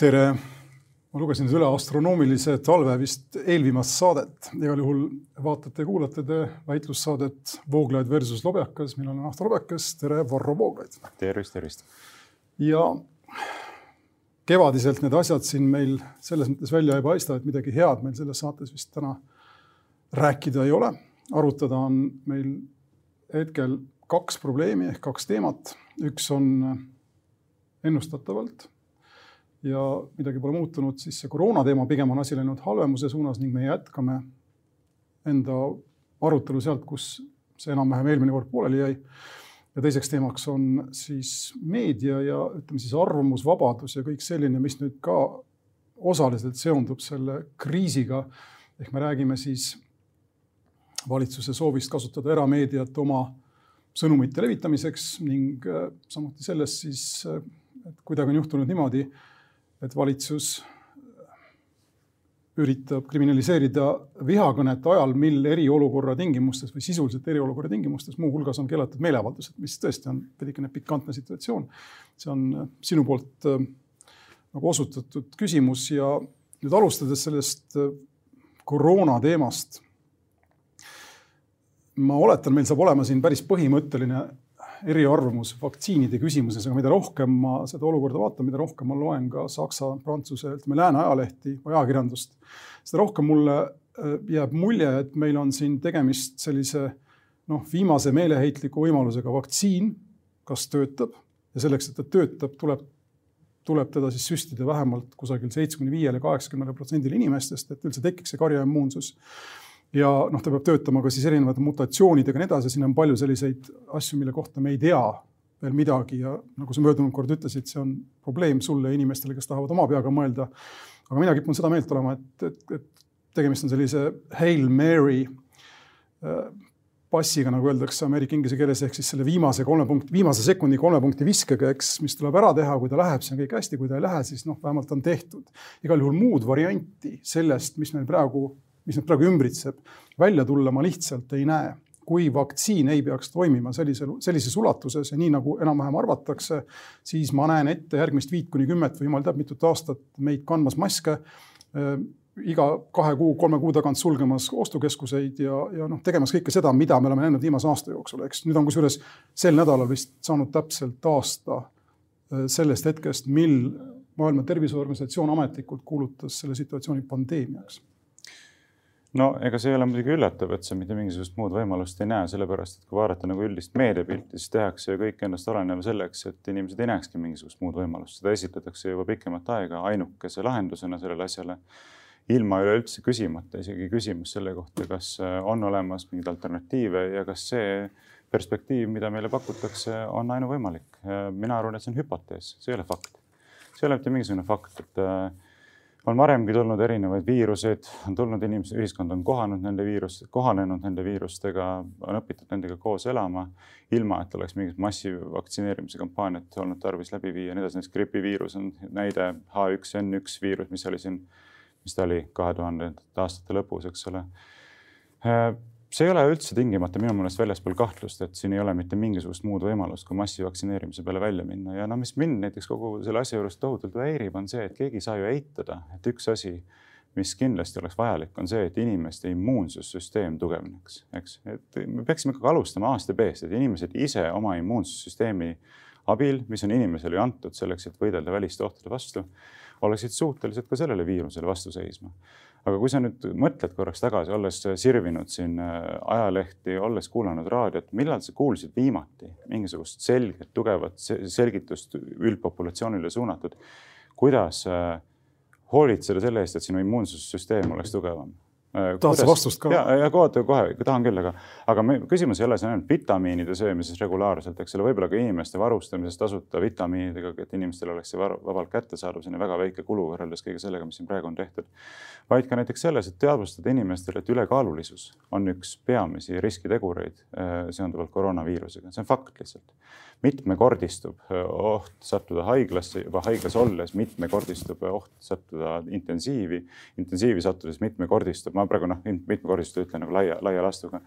tere, ma lugesin üle astronoomilise talve vist eelviimast saadet, igal juhul vaatate ja kuulate te väitlussaadet Vooglaid versus Lobjakas, mina olen Ahto Lobjakas, tere, Varro Vooglaid. tervist, tervist. ja kevadiselt need asjad siin meil selles mõttes välja ei paista, et midagi head meil selles saates vist täna rääkida ei ole. arutada on meil hetkel kaks probleemi ehk kaks teemat. üks on ennustatavalt ja midagi pole muutunud, siis see koroona teema pigem on asi läinud halvemuse suunas ning me jätkame enda arutelu sealt, kus see enam-vähem eelmine kord pooleli jäi. ja teiseks teemaks on siis meedia ja ütleme siis arvamusvabadus ja kõik selline, mis nüüd ka osaliselt seondub selle kriisiga. ehk me räägime siis valitsuse soovist kasutada erameediat oma sõnumite levitamiseks ning samuti sellest siis, et kuidagi on juhtunud niimoodi et valitsus üritab kriminaliseerida vihakõnet ajal, mil eriolukorra tingimustes või sisuliselt eriolukorra tingimustes muuhulgas on keelatud meeleavaldused, mis tõesti on veidikene pikantne situatsioon. see on äh, sinu poolt äh, nagu osutatud küsimus ja nüüd alustades sellest äh, koroona teemast. ma oletan, meil saab olema siin päris põhimõtteline eriarvamus vaktsiinide küsimuses, aga mida rohkem ma seda olukorda vaatan, mida rohkem ma loen ka Saksa, Prantsuse, ütleme lääne ajalehti või ajakirjandust, seda rohkem mulle äh, jääb mulje, et meil on siin tegemist sellise noh, viimase meeleheitliku võimalusega. Vaktsiin, kas töötab ja selleks, et ta töötab, tuleb, tuleb teda siis süstida vähemalt kusagil seitsmekümne viiele, kaheksakümnele protsendile inimestest, et üldse tekiks see karjaimmuunsus ja noh, ta peab töötama ka siis erinevate mutatsioonidega ja nii edasi, siin on palju selliseid asju, mille kohta me ei tea veel midagi ja nagu sa möödunud kord ütlesid, see on probleem sulle ja inimestele, kes tahavad oma peaga mõelda. aga mina kipun seda meelt olema, et, et, et tegemist on sellise Hail Mary äh, passiga, nagu öeldakse ameerika inglise keeles, ehk siis selle viimase kolme punkti, viimase sekundi kolme punkti viskega, eks, mis tuleb ära teha, kui ta läheb, siis on kõik hästi, kui ta ei lähe, siis noh, vähemalt on tehtud. igal juhul muud varianti sellest, mis meil praegu mis nüüd praegu ümbritseb, välja tulla ma lihtsalt ei näe. kui vaktsiin ei peaks toimima sellisel, sellises ulatuses ja nii nagu enam-vähem arvatakse, siis ma näen ette järgmist viit kuni kümmet või jumal teab mitut aastat meid kandmas maske äh, iga kahe kuu, kolme kuu tagant sulgemas ostukeskuseid ja, ja noh, tegemas kõike seda, mida me oleme näinud viimase aasta jooksul, eks nüüd on kusjuures sel nädalal vist saanud täpselt aasta äh, sellest hetkest, mil Maailma Terviseorganisatsioon ametlikult kuulutas selle situatsiooni pandeemiaks no ega see ei ole muidugi üllatav, et sa mitte mingisugust muud võimalust ei näe, sellepärast et kui vaadata nagu üldist meediapilti, siis tehakse ju kõik endast olenev selleks, et inimesed ei näekski mingisugust muud võimalust, seda esitletakse juba pikemat aega ainukese lahendusena sellele asjale. ilma üleüldse küsimata isegi küsimus selle kohta, kas on olemas mingeid alternatiive ja kas see perspektiiv, mida meile pakutakse, on ainuvõimalik. mina arvan, et see on hüpotees, see ei ole fakt. see ei ole mitte mingisugune fakt, et on varemgi tulnud erinevaid viiruseid, on tulnud inimesed, ühiskond on kohanud nende viirus, kohanenud nende viirustega, on õpitud nendega koos elama, ilma et oleks mingit massivaktsineerimise kampaaniat olnud tarvis läbi viia ja nii edasi. näiteks gripiviirus on näide H1N1 viirus, mis oli siin, mis ta oli kahe tuhandendate aastate lõpus, eks ole see ei ole üldse tingimata minu meelest väljaspool kahtlust, et siin ei ole mitte mingisugust muud võimalust, kui massivaktsineerimise peale välja minna. Ja no mis mind näiteks kogu selle asja juures tohutult häirib, on see, et keegi ei saa ju eitada, et üks asi, mis kindlasti oleks vajalik, on see, et inimeste immuunsussüsteem tugevneks, eks, et me peaksime ikkagi alustama aasta B-st, et inimesed ise oma immuunsussüsteemi abil, mis on inimesele ju antud selleks, et võidelda väliste ohtude vastu, oleksid suutelised ka sellele viirusele vastu seisma aga kui sa nüüd mõtled korraks tagasi, olles sirvinud siin äh, ajalehti, olles kuulanud raadiot, millal sa kuulsid viimati mingisugust selget, tugevat selgitust üldpopulatsioonile suunatud, kuidas äh, hoolitseda selle eest, et sinu immuunsussüsteem oleks tugevam? Äh, tahad sa vastust ka? ja, ja kohe, kohe tahan küll, aga, aga me, küsimus ei ole see ainult vitamiinide söömises regulaarselt, eks ole, võib-olla ka inimeste varustamises tasuta vitamiinidega, et inimestel oleks see vabalt kättesaadav, on väga väike kulu võrreldes kõige sellega, mis siin praegu on tehtud. vaid ka näiteks selles, et teadvustada inimestele, et ülekaalulisus on üks peamisi riskitegureid äh, seonduvalt koroonaviirusega, see on fakt lihtsalt mitmekordistub oht sattuda haiglasse, juba haiglas olles mitmekordistub oht sattuda intensiivi, intensiivi sattudes mitmekordistub, ma praegu noh, mitmekordistub ütlen nagu laia, laia lastuga.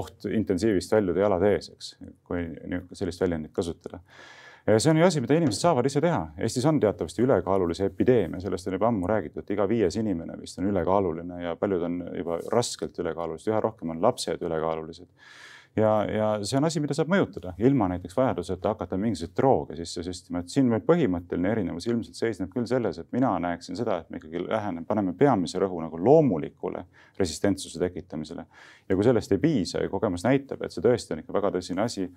Oht intensiivist väljuda jalad ees, eks, kui sellist väljendit kasutada. See on ju asi, mida inimesed saavad ise teha. Eestis on teatavasti ülekaalulise epideemia, sellest on juba ammu räägitud, iga viies inimene vist on ülekaaluline ja paljud on juba raskelt ülekaalulised, üha rohkem on lapsed ülekaalulised ja, ja see on asi, mida saab mõjutada ilma näiteks vajaduseta hakata mingisuguseid drooge sisse süstima, et siin meil põhimõtteline erinevus ilmselt seisneb küll selles, et mina näeksin seda, et me ikkagi läheneme, paneme peamise rõhu nagu loomulikule resistentsuse tekitamisele. ja kui sellest ei piisa ja kogemus näitab, et see tõesti on ikka väga tõsine asi,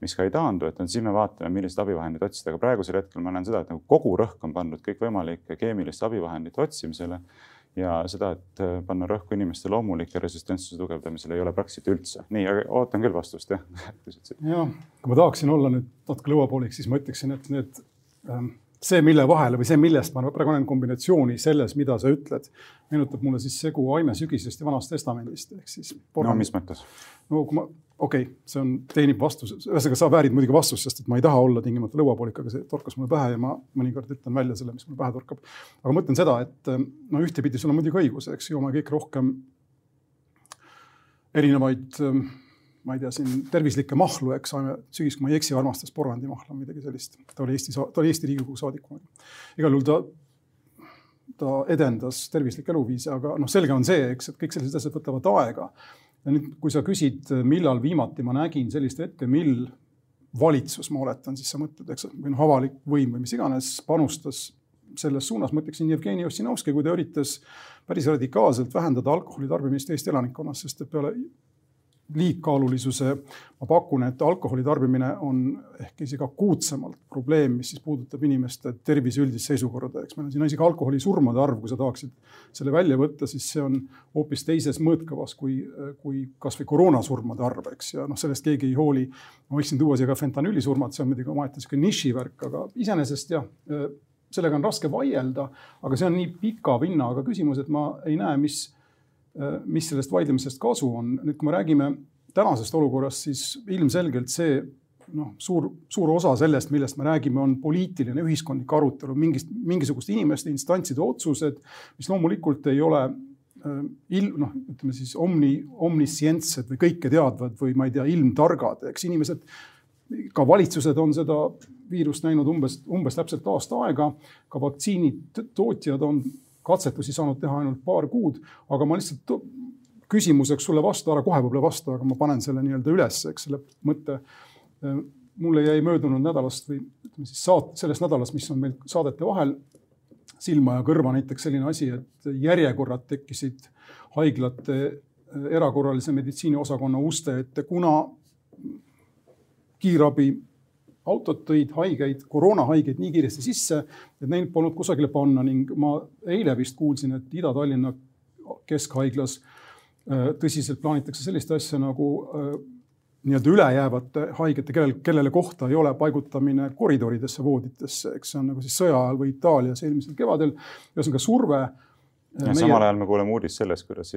mis ka ei taandu, et siis me vaatame, milliseid abivahendeid otsida, aga praegusel hetkel ma näen seda, et nagu kogu rõhk on pandud kõikvõimalike keemiliste abivahendite otsimisele ja seda, et äh, panna rõhku inimeste loomulike resistentsuse tugevdamisele ei ole praktiliselt üldse. nii, aga ootan küll vastust, jah. jah, kui ma tahaksin olla nüüd natuke lõuapooliks, siis ma ütleksin, et need ähm, see, mille vahele või see, millest ma praegu olen kombinatsiooni selles, mida sa ütled, meenutab mulle siis segu Aime sügisest ja Vanast Testamendist ehk siis. no mis mõttes? no kui ma okei okay,, see on, teenib vastuse, ühesõnaga sa väärid muidugi vastust, sest et ma ei taha olla tingimata lõuapoolik, aga see torkas mulle pähe ja ma mõnikord ütlen välja selle, mis mulle pähe torkab. aga ma mõtlen seda, et no ühtepidi sul on muidugi õigus, eks joome kõik rohkem erinevaid, ma ei tea, siin tervislikke mahlu, eks sügis, kui ma ei eksi, armastas porgandimahla või midagi sellist. ta oli Eesti, ta oli Eesti Riigikogu saadik. igal juhul ta ta edendas tervislikke eluviise, aga noh, selge on see, eks, et kõik sellised asjad võtavad aega ja nüüd, kui sa küsid, millal viimati ma nägin sellist hetke, mil valitsus, ma oletan, siis sa mõtled, eks, või noh, avalik võim või mis iganes panustas selles suunas, ma ütleksin Jevgeni Ossinovski, kui ta üritas päris radikaalselt vähendada alkoholi tarbimist Eesti elanikkonnas, sest et peale liigkaalulisuse. ma pakun, et alkoholi tarbimine on ehk isegi akuutsemalt probleem, mis siis puudutab inimeste tervise üldist seisukorda, eks meil on siin isegi alkoholisurmade arv, kui sa tahaksid selle välja võtta, siis see on hoopis teises mõõtkavas kui, kui kasvõi koroonasurmade arv, eks ja noh, sellest keegi ei hooli. ma võiksin tuua siia ka fentanüülisurmad, see on muidugi omaette sihuke nišivärk, aga iseenesest jah sellega on raske vaielda, aga see on nii pika vinnaga küsimus, et ma ei näe, mis mis sellest vaidlemisest kasu on. nüüd, kui me räägime tänasest olukorrast, siis ilmselgelt see noh, suur, suur osa sellest, millest me räägime, on poliitiline ühiskondlik arutelu, mingist, mingisuguste inimeste, instantside otsused, mis loomulikult ei ole äh, il-, noh, ütleme siis omni, omniscientsed või kõike teadvad või ma ei tea, ilmtargad, eks inimesed, ka valitsused on seda viirust näinud umbes, umbes täpselt aasta aega. ka vaktsiinitootjad on katsetusi saanud teha ainult paar kuud, aga ma lihtsalt küsimuseks sulle vastu, ära kohe võib-olla vasta, aga ma panen selle nii-öelda üles, eks selle mõtte. mulle jäi möödunud nädalast või ütleme siis saat-, sellest nädalast, mis on meil saadete vahel, silma ja kõrva näiteks selline asi, et järjekorrad tekkisid haiglate erakorralise meditsiini osakonna uste ette, kuna kiirabi autod tõid haigeid, koroonahaigeid nii kiiresti sisse, et neid polnud kusagile panna ning ma eile vist kuulsin, et Ida-Tallinna keskhaiglas äh, tõsiselt plaanitakse sellist asja nagu äh, nii-öelda ülejäävate haigete, kellel, kellele kohta ei ole, paigutamine koridoridesse, vooditesse, eks see on nagu siis sõja ajal või Itaalias eelmisel kevadel. ühesõnaga surve ja meie... samal ajal me kuuleme uudist sellest, kuidas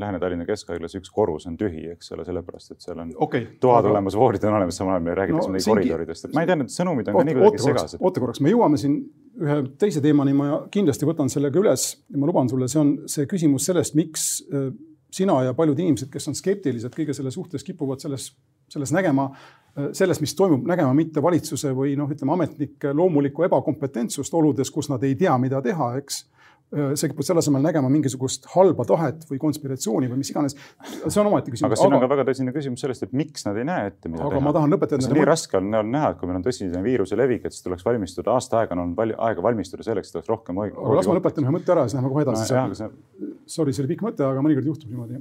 Lääne-Tallinna Keskhaiglas üks korrus on tühi, eks ole, sellepärast et seal on okay, toad aga... olemas, voodid on olemas, samal ajal meil räägitakse no, siingi... koridoridest, et ma ei tea, need sõnumid on oot, ka nii kuidagi segased. oota korraks, me jõuame siin ühe teise teemani, ma kindlasti võtan selle ka üles ja ma luban sulle, see on see küsimus sellest, miks äh, sina ja paljud inimesed, kes on skeptilised kõige selle suhtes, kipuvad selles, selles nägema äh, sellest, mis toimub, nägema mitte valitsuse või noh, ütleme ametnike loomulikku ebakompetentsust oludes, kus nad ei tea, mida teha, eks sa kipud selle asemel nägema mingisugust halba tahet või konspiratsiooni või mis iganes. see on omaette küsimus. aga siin aga... on ka väga tõsine küsimus sellest, et miks nad ei näe ette, mida aga teha. ma tahan lõpetada. nii raske on näha, et kui meil on tõsine viiruse levik, et siis tuleks valmistuda, aasta aega on olnud palju aega valmistuda selleks, et oleks rohkem hoiu. aga las ma lõpetan ühe mõtte ära, siis lähme kohe edasi no,. See... Sorry, see oli pikk mõte, aga mõnikord juhtub niimoodi.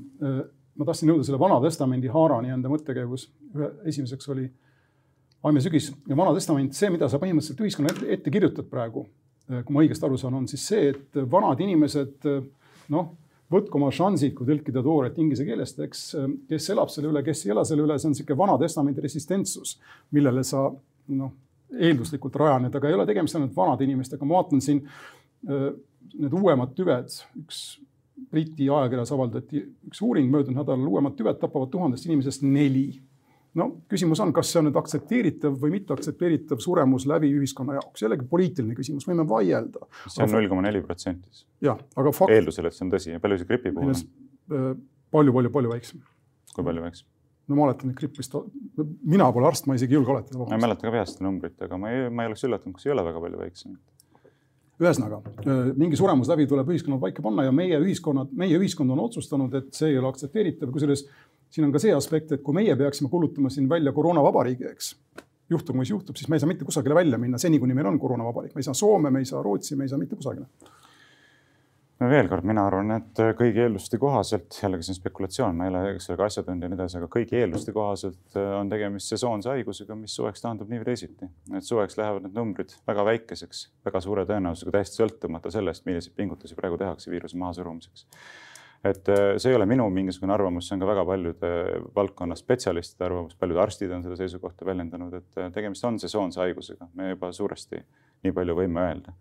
Ma tahtsin jõuda selle Vana Testamendi haarani enda mõttekäigus. esimeseks oli Aime sügis ja Vana Testament, see, mida sa põhimõtteliselt ühiskonna ette kirjutad praegu kui ma õigesti aru saan, on siis see, et vanad inimesed äh, noh, võtku oma šansid, kui tõlkida tooret inglise keelest, eks, äh, kes elab selle üle, kes ei ela selle üle, see on niisugune Vana Testamendi resistentsus, millele sa noh, eelduslikult rajaned, aga ei ole tegemist ainult vanade inimestega, ma vaatan siin need uuemad tüved, üks Briti ajakirjas avaldati üks uuring möödunud nädalal, uuemad tüved tapavad tuhandest inimesest neli no küsimus on, kas see on nüüd aktsepteeritav või mitte aktsepteeritav suremus läbi ühiskonna jaoks, jällegi poliitiline küsimus, võime vaielda. see on null koma neli protsenti. jah, aga fakt. eeldusel, et see on tõsi ja palju see gripi puhul on? palju, palju, palju väiksem. kui palju väiksem? no ma oletan, et gripp vist, mina pole arst, ma isegi ei julge oletada. ma ei mäleta ka peast numbrit, aga ma ei, ma ei oleks üllatunud, kus ei ole väga palju väiksem. ühesõnaga, mingi suremuslävi tuleb ühiskonnal paika panna ja meie ühiskonnad, meie ühiskond on otsustanud, et see ei ole aktsepteeritav, kusjuures siin on ka see aspekt, et kui meie peaksime kuulutama siin välja koroonavabariigi, eks, juhtub, mis juhtub, siis me ei saa mitte kusagile välja minna, seni kuni meil on koroonavabariik, me ei saa Soome, me ei saa Rootsi, me ei saa mitte kusagile no veel kord, mina arvan, et kõigi eelduste kohaselt, jällegi see on spekulatsioon, ma ei ole sellega asjatundja ja nii edasi, aga kõigi eelduste kohaselt äh, on tegemist sesoonse haigusega, mis suveks taandub nii või teisiti. et suveks lähevad need numbrid väga väikeseks, väga suure tõenäosusega, täiesti sõltumata sellest, milliseid pingutusi praegu tehakse viiruse mahasurumiseks. Et äh, see ei ole minu mingisugune arvamus, see on ka väga paljude valdkonna spetsialistide arvamus, paljud arstid on seda seisukohta väljendanud, et äh, tegemist on sesoonse haigusega, me juba suuresti nii palju võime öelda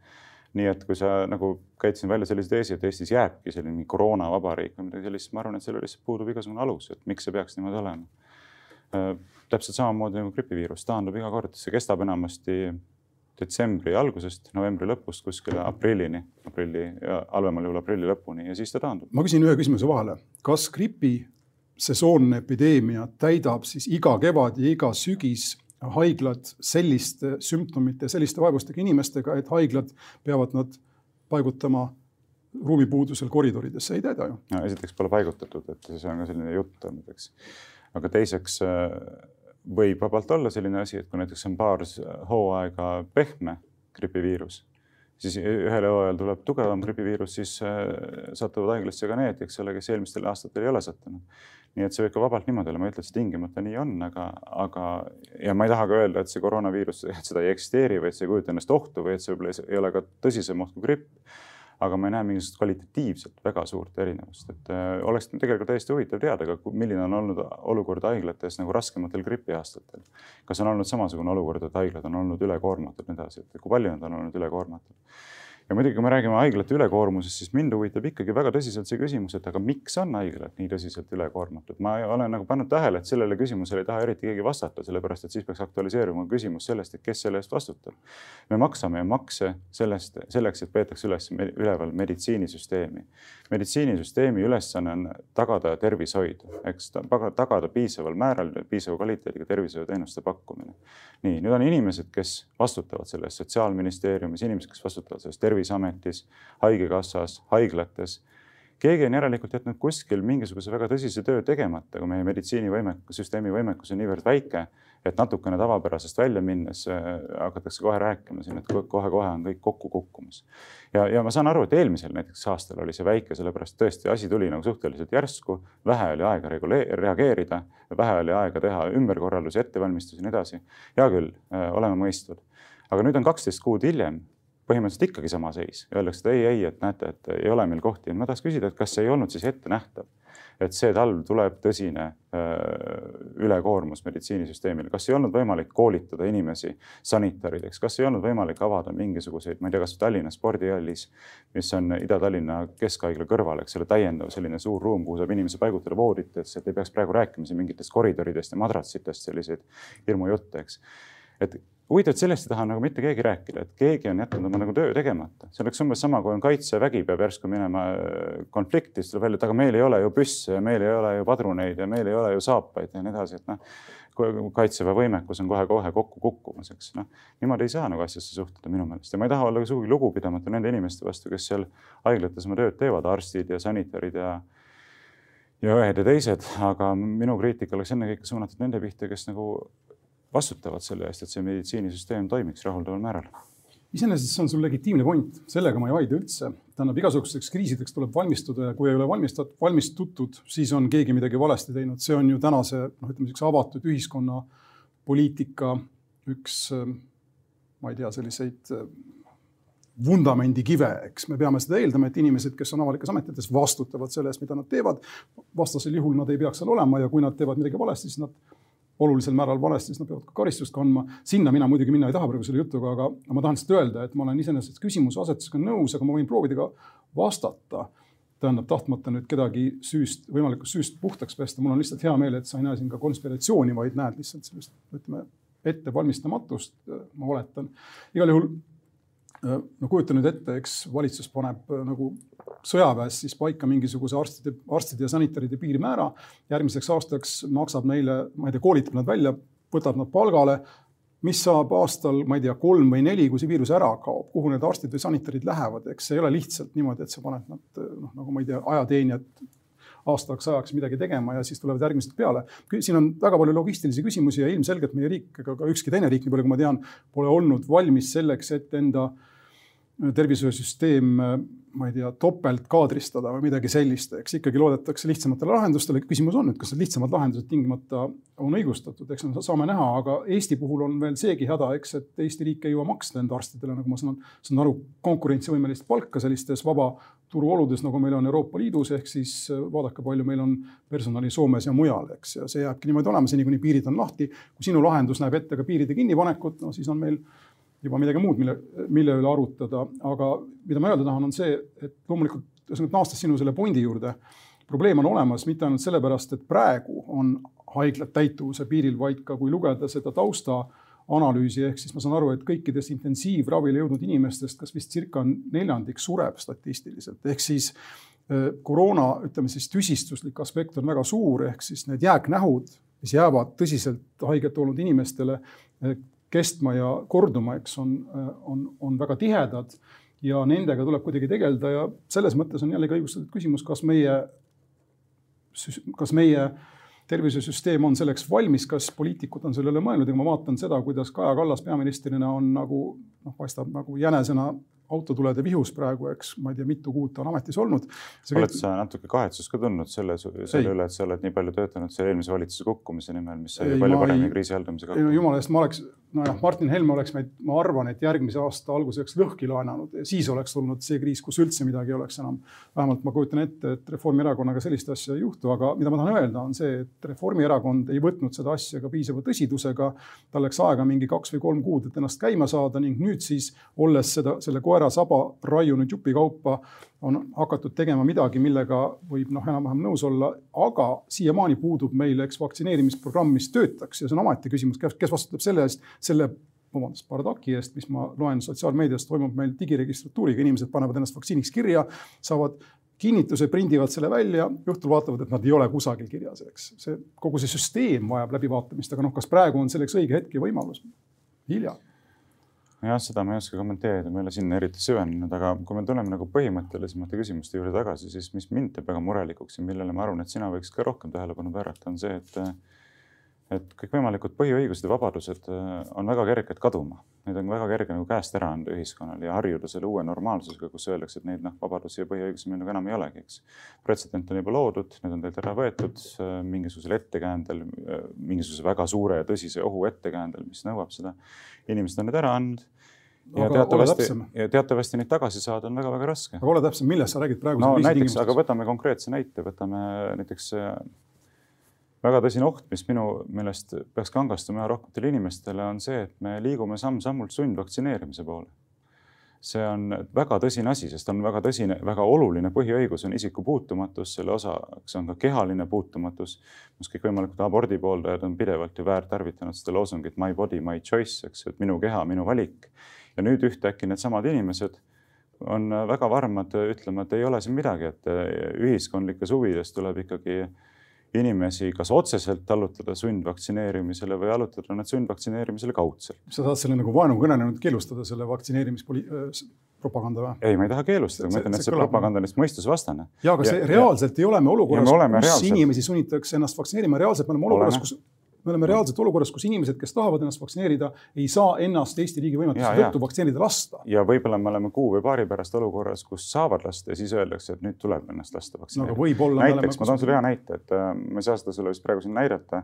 nii et kui sa nagu käid siin välja sellise teesi, et Eestis jääbki selline koroonavabariik või midagi sellist, ma arvan, et sellel lihtsalt puudub igasugune alus, et miks see peaks niimoodi olema. Äh, täpselt samamoodi nagu gripiviirus taandub iga kord, see kestab enamasti detsembri algusest novembri lõpust kuskile aprillini, aprilli halvemal juhul aprilli lõpuni ja siis ta taandub. ma küsin ühe küsimuse vahele, kas gripi sesoonne epideemia täidab siis iga kevad ja iga sügis haiglad selliste sümptomite, selliste vaevustega inimestega, et haiglad peavad nad paigutama ruumipuudusel koridoridesse, ei täida ju. no esiteks pole paigutatud, et see on ka selline jutt olnud, eks. aga teiseks äh, võib vabalt olla selline asi, et kui näiteks on paar hooaega pehme gripiviirus, siis ühel hooajal tuleb tugevam gripiviirus, siis äh, satuvad haiglasse ka need, eks ole, kes eelmistel aastatel ei ole sattunud nii et see võib ka vabalt niimoodi olla, ma ei ütle, et see tingimata nii on, aga, aga ja ma ei taha ka öelda, et see koroonaviirus, et seda ei eksisteeri või et see ei kujuta endast ohtu või et see võib-olla ei ole ka tõsisem oht kui gripp. Aga ma ei näe mingisugust kvalitatiivselt väga suurt erinevust, et äh, oleks tegelikult täiesti huvitav teada ka, milline on olnud olukord haiglates nagu raskematel gripiaastatel. kas on olnud samasugune olukord, et haiglad on olnud ülekoormatud ja nii edasi, et kui palju nad on olnud ülekoormatud ja muidugi, kui me räägime haiglate ülekoormusest, siis mind huvitab ikkagi väga tõsiselt see küsimus, et aga miks on haiglad nii tõsiselt ülekoormatud? ma olen nagu pannud tähele, et sellele küsimusele ei taha eriti keegi vastata, sellepärast et siis peaks aktualiseeruma küsimus sellest, et kes selle eest vastutab. me maksame makse sellest, selleks, et peetakse üles üleval meditsiinisüsteemi. meditsiinisüsteemi ülesanne on tagada tervishoidu, eks tagada piisaval määral, piisava kvaliteediga tervishoiuteenuste pakkumine. nii, nüüd on inimesed, kes vastutavad selle eest Sotsiaalministeeriumis, inimesed, kes vastutavad sellest tervis Terviseametis, Haigekassas, haiglates. keegi on järelikult jätnud kuskil mingisuguse väga tõsise töö tegemata, kui meie meditsiinivõimekus, süsteemi võimekus on niivõrd väike, et natukene tavapärasest välja minnes äh, hakatakse kohe rääkima siin, et kohe-kohe on kõik kokku kukkumas. ja, ja ma saan aru, et eelmisel näiteks aastal oli see väike, sellepärast tõesti asi tuli nagu suhteliselt järsku, vähe oli aega reageerida, vähe oli aega teha ümberkorraldusi, ettevalmistusi ja nii edasi. hea küll, äh, oleme mõistvad. aga nüüd on kaksteist kuud hiljem põhimõtteliselt ikkagi sama seis. Öeldakse, et ei, ei, et näete, et ei ole meil kohti. ma tahaks küsida, et kas ei olnud siis ette nähtav, et see talv tuleb tõsine öö, ülekoormus meditsiinisüsteemile, kas ei olnud võimalik koolitada inimesi sanitarideks, kas ei olnud võimalik avada mingisuguseid, ma ei tea, kas Tallinna spordihallis, mis on Ida-Tallinna Keskhaigla kõrval, eks ole, täiendav selline suur ruum, kuhu saab inimesi paigutada vooditesse, et ei peaks praegu rääkima siin mingitest koridoridest ja madratsitest, selliseid hirmujutte, eks. et huvitav, et sellest ei taha nagu mitte keegi rääkida, et keegi on jätnud oma nagu töö tegemata. see oleks umbes sama, kui on kaitsevägi peab järsku minema äh, konflikti, siis tuleb välja, et aga meil ei ole ju püsse ja meil ei ole ju padruneid ja meil ei ole ju saapaid ja nii edasi, et noh, kaitseväe võimekus on kohe-kohe kokku kukkumas, eks noh. niimoodi ei saa nagu asjasse suhtuda minu meelest ja ma ei taha olla sugugi lugupidamatu nende inimeste vastu, kes seal haiglates oma tööd teevad, arstid ja sanitarid ja ja õed ja teised, aga minu kriitika oleks ennekõike suunatud nende pihta, kes nagu vastutavad selle eest, et see meditsiinisüsteem toimiks rahuldaval määral iseenesest see on sul legitiimne point, sellega ma ei vaidle üldse. tähendab, igasugusteks kriisideks tuleb valmistuda ja kui ei ole valmistat-, valmistutud, siis on keegi midagi valesti teinud, see on ju tänase noh, ütleme niisuguse avatud ühiskonna poliitika üks, ma ei tea, selliseid vundamendikive, eks me peame seda eeldama, et inimesed, kes on avalikes ametites, vastutavad selle eest, mida nad teevad. vastasel juhul nad ei peaks seal olema ja kui nad teevad midagi valesti, siis nad olulisel määral valesti, siis nad peavad ka karistust kandma. sinna mina muidugi minna ei taha praegu selle jutuga, aga ma tahan lihtsalt öelda, et ma olen iseenesest küsimuse asetusega nõus, aga ma võin proovida ka vastata. tähendab, tahtmata nüüd kedagi süüst, võimalikust süüst puhtaks pesta, mul on lihtsalt hea meel, et sa ei näe siin ka konspiratsiooni, vaid näed lihtsalt sellist, ütleme, ettevalmistamatust, ma oletan. igal juhul no kujuta nüüd ette, eks valitsus paneb nagu sõjaväes siis paika mingisuguse arstide, arstide ja sanitaride piirmäära. järgmiseks aastaks maksab neile, ma ei tea, koolitab nad välja, võtab nad palgale. mis saab aastal, ma ei tea, kolm või neli, kui see viirus ära kaob, kuhu need arstid või sanitarid lähevad, eks see ei ole lihtsalt niimoodi, et sa paned nad noh, nagu ma ei tea, ajateenijad aastaks ajaks midagi tegema ja siis tulevad järgmised peale. siin on väga palju logistilisi küsimusi ja ilmselgelt meie riik, ega ka ükski teine riik, nii palju kui ma tean, pole olnud valmis selleks, et enda tervishoiusüsteem ma ei tea, topelt kaadristada või midagi sellist, eks ikkagi loodetakse lihtsamatele lahendustele. küsimus on nüüd, kas need lihtsamad lahendused tingimata on õigustatud, eks me saame näha, aga Eesti puhul on veel seegi häda, eks, et Eesti riik ei jõua maksta enda arstidele, nagu ma saan, saan aru, konkurentsivõimelist palka sellistes vaba turu oludes, nagu meil on Euroopa Liidus, ehk siis vaadake, palju meil on personali Soomes ja mujal, eks, ja see jääbki niimoodi olema, seni kuni piirid on lahti. kui sinu lahendus näeb ette ka piiride kinnipanekut, no siis on meil juba midagi muud, mille, mille üle arutada, aga mida ma öelda tahan, on see, et loomulikult, ühesõnaga naastes sinu selle pundi juurde, probleem on olemas mitte ainult sellepärast, et praegu on haiglad täituvuse piiril, vaid ka kui lugeda seda tausta analüüsi, ehk siis ma saan aru, et kõikidest intensiivravile jõudnud inimestest, kas vist circa neljandik sureb statistiliselt, ehk siis äh, koroona, ütleme siis tüsistuslik aspekt on väga suur, ehk siis need jääknähud, mis jäävad tõsiselt haiget olnud inimestele äh, kestma ja korduma, eks on, on, on väga tihedad ja nendega tuleb kuidagi tegeleda ja selles mõttes on jällegi õigustatud küsimus, kas meie, kas meie tervisesüsteem on selleks valmis, kas poliitikud on sellele mõelnud. Ja ma vaatan seda, kuidas Kaja Kallas peaministrina on nagu noh, paistab nagu jänesena autotulede vihus praegu, eks ma ei tea, mitu kuud ta on ametis olnud. oled sa natuke kahetsust ka tundnud selle, selle üle, et sa oled nii palju töötanud selle eelmise valitsuse kukkumise nimel, mis sai palju paremini kriisi haldamisega hakkama? ei no jumala eest, ma oleks nojah, Martin Helme oleks meid, ma arvan, et järgmise aasta alguseks lõhki laenanud ja siis oleks tulnud see kriis, kus üldse midagi ei oleks enam. vähemalt ma kujutan ette, et Reformierakonnaga sellist asja ei juhtu, aga mida ma tahan öelda, on see, et Reformierakond ei võtnud seda asja ka piisava tõsidusega. tal läks aega mingi kaks või kolm kuud, et ennast käima saada ning nüüd siis, olles seda, selle koera saba raiunud jupikaupa, on hakatud tegema midagi, millega võib noh, enam-vähem nõus olla, aga siiamaani puudub meil, eks, vaktsineerimisprogramm, mis töötaks ja see on omaette küsimus, kes vastutab selle eest selle vabandust, bardaki eest, mis ma loen sotsiaalmeedias, toimub meil digiregistratuuriga, inimesed panevad ennast vaktsiiniks kirja, saavad kinnituse, prindivad selle välja, õhtul vaatavad, et nad ei ole kusagil kirjas, eks. see, kogu see süsteem vajab läbivaatamist, aga noh, kas praegu on selleks õige hetk ja võimalus? hilja. Jah, seda ma ei oska kommenteerida, ma ei ole sinna eriti süvenenud, aga kui me tuleme nagu põhimõttelisemate küsimuste juurde tagasi, siis mis mind teeb väga murelikuks ja millele ma arvan, et sina võiks ka rohkem tähelepanu pöörata, on see, et et kõikvõimalikud põhiõigused ja vabadused äh, on väga kerged kaduma. Neid on väga kerge nagu käest ära anda ühiskonnal ja harjuda selle uue normaalsusega, kus öeldakse, et neid noh, vabadusi ja põhiõigusi meil nagu enam ei olegi, eks. pretsedent on juba loodud, need on teilt ära võetud äh, mingisugusel ettekäändel, äh, mingisuguse väga suure ja tõsise ohu ettekäändel, mis nõuab seda. inimesed on need ära andnud ja aga teatavasti, ja teatavasti neid tagasi saada on väga-väga raske. aga ole täpsem, millest sa räägid praegu? no näiteks, aga võtame konkreetse näite, võtame näiteks väga tõsine oht, mis minu meelest peaks kangastuma üha rohkematele inimestele, on see, et me liigume samm-sammult sundvaktsineerimise poole. see on väga tõsine asi, sest on väga tõsine, väga oluline põhiõigus on isiku puutumatus, selle osaks on ka kehaline puutumatus, kus kõikvõimalikud abordi pooldajad on pidevalt ju väärtarvitanud seda loosungit my body, my choice, eks ju, et minu keha, minu valik. ja nüüd ühtäkki needsamad inimesed on väga varmad ütlema, et ei ole siin midagi, et ühiskondlikes huvides tuleb ikkagi inimesi kas otseselt allutada sundvaktsineerimisele või allutada nad sundvaktsineerimisele kaudselt. sa tahad selle nagu vaenukõne nüüd keelustada, selle vaktsineerimispropaganda või? ei, ma ei taha keelustada, ma ütlen, et see, see propaganda on lihtsalt mõistusvastane. ja, aga see reaalselt ja, ei ole me olukorras, kus reaalselt... inimesi sunnitakse ennast vaktsineerima, reaalselt me oleme olukorras, kus me oleme reaalselt olukorras, kus inimesed, kes tahavad ennast vaktsineerida, ei saa ennast Eesti riigi võimetuse tõttu vaktsineerida lasta. ja võib-olla me oleme kuu või paari pärast olukorras, kus saavad lasta ja siis öeldakse, et nüüd tuleb ennast lasta vaktsineerida no,. näiteks ma toon sulle hea näite, et äh, ma ei saa seda sulle vist praegu siin näidata,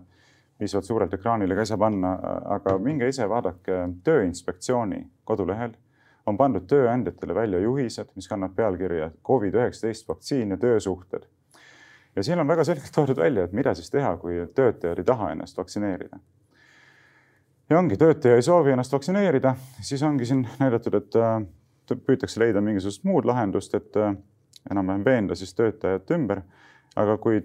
piisavalt suurelt ekraanile ka ei saa panna, aga minge ise vaadake Tööinspektsiooni kodulehel on pandud tööandjatele välja juhised, mis kannab pealkirja Covid-19 vaktsiin ja töösuhted ja siin on väga selgelt toodud välja, et mida siis teha, kui töötajad ei taha ennast vaktsineerida. ja ongi, töötaja ei soovi ennast vaktsineerida, siis ongi siin näidatud, et äh, püütakse leida mingisugust muud lahendust, et äh, enam-vähem veenda siis töötajat ümber. aga kui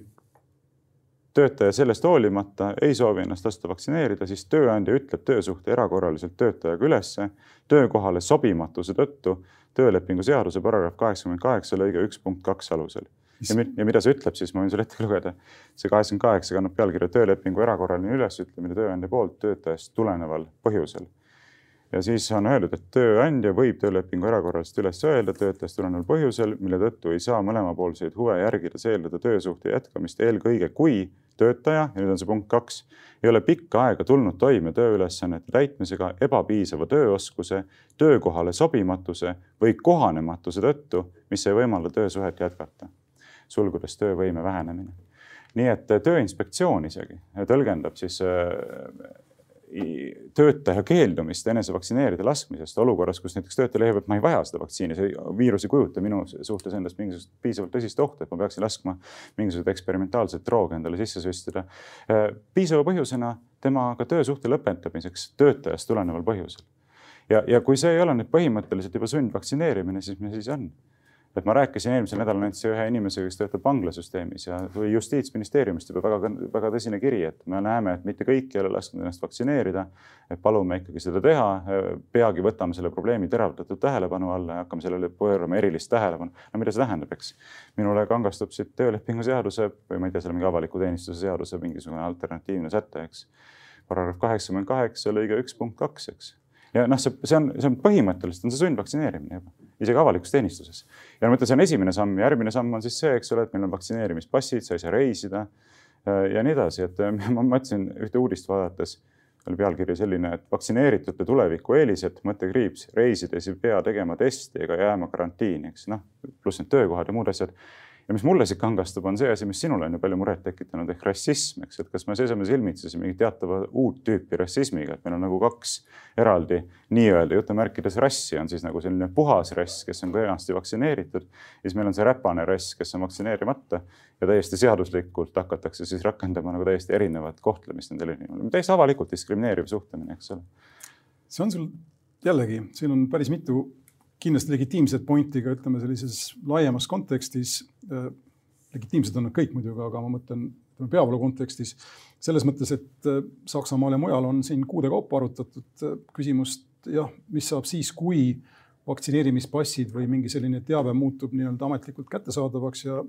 töötaja sellest hoolimata ei soovi ennast lasta vaktsineerida, siis tööandja ütleb töösuhte erakorraliselt töötajaga ülesse töökohale sobimatuse tõttu töölepingu seaduse paragrahv kaheksakümmend kaheksa lõige üks punkt kaks alusel. Ja, ja mida see ütleb, siis ma võin sulle ette lugeda. see kaheksakümmend kaheksa kannab pealkirja töölepingu erakorraline ülesütlemine tööandja poolt töötajast tuleneval põhjusel ja siis on öeldud, et tööandja võib töölepingu erakorraliselt üles öelda töötajast tuleneval põhjusel, mille tõttu ei saa mõlemapoolseid huve järgides eeldada töösuhte jätkamist, eelkõige kui töötaja, ja nüüd on see punkt kaks, ei ole pikka aega tulnud toime tööülesannete täitmisega ebapiisava tööoskuse, töökohale sobimatuse või kohanematuse tõttu, mis ei võimalda töösuhet jätkata. Sulgudes töövõime vähenemine. nii et Tööinspektsioon isegi tõlgendab siis äh, töötaja keeldumist enese vaktsineerida laskmisest olukorras, kus näiteks töötaja leiab, et ma ei vaja seda vaktsiini, see viirus ei kujuta minu suhtes endast mingisugust piisavalt tõsist ohtu, et ma peaksin laskma mingisuguseid eksperimentaalseid drooge endale sisse süstida. piisava põhjusena temaga töösuhte lõpetamiseks töötajast tuleneval põhjusel. ja, ja kui see ei ole nüüd põhimõtteliselt juba sundvaktsineerimine, siis mis siis on? Et ma rääkisin eelmisel nädalal näiteks ühe inimesega, kes töötab vanglasüsteemis ja tuli justiitsministeeriumist juba väga, väga tõsine kiri, et me näeme, et mitte kõik ei ole lasknud ennast vaktsineerida. et palume ikkagi seda teha. peagi võtame selle probleemi teravdatud tähelepanu alla ja hakkame sellele pöörama erilist tähelepanu. no mida see tähendab, eks? minule kangastub siit töölepingu seaduse või ma ei tea, seal mingi avaliku teenistuse seaduse mingisugune alternatiivne säte, eks. paragrahv kaheksakümmend kaheksa lõige üks punkt kaks, eks ja noh, see, see on, see on põhimõtteliselt on see sundvaktsineerimine juba, isegi avalikus teenistuses. ja ma ütlen, see on esimene samm, järgmine samm on siis see, eks ole, et meil on vaktsineerimispassid, sa ei saa reisida äh, ja nii edasi, et äh, ma mõtlesin ühte uudist vaadates, oli pealkiri selline, et vaktsineeritute tulevikueelised, mõttekriips, reisides ei pea tegema testi ega jääma karantiini, eks. Noh, pluss need töökohad ja muud asjad ja mis mulle siit kangastub, on see asi, mis sinule on ju palju muret tekitanud ehk rassism, eks, et kas me seisame silmitsi mingi teatava uut tüüpi rassismiga, et meil on nagu kaks eraldi nii-öelda jutumärkides rassi, on siis nagu selline puhas rass, kes on kenasti vaktsineeritud. ja siis meil on see räpane rass, kes on vaktsineerimata ja täiesti seaduslikult hakatakse siis rakendama nagu täiesti erinevat kohtlemist nendele inimestele, täiesti avalikult diskrimineeriv suhtumine, eks ole. see on sul jällegi, siin on päris mitu kindlasti legitiimset pointi ka ütleme sellises laiemas kontekstis. Äh, legitiimsed on nad kõik muidugi, aga ma mõtlen ütleme peavoolu kontekstis selles mõttes, et äh, Saksamaal ja mujal on siin kuude kaupa arutatud äh, küsimust jah, mis saab siis, kui vaktsineerimispassid või mingi selline teave muutub nii-öelda ametlikult kättesaadavaks ja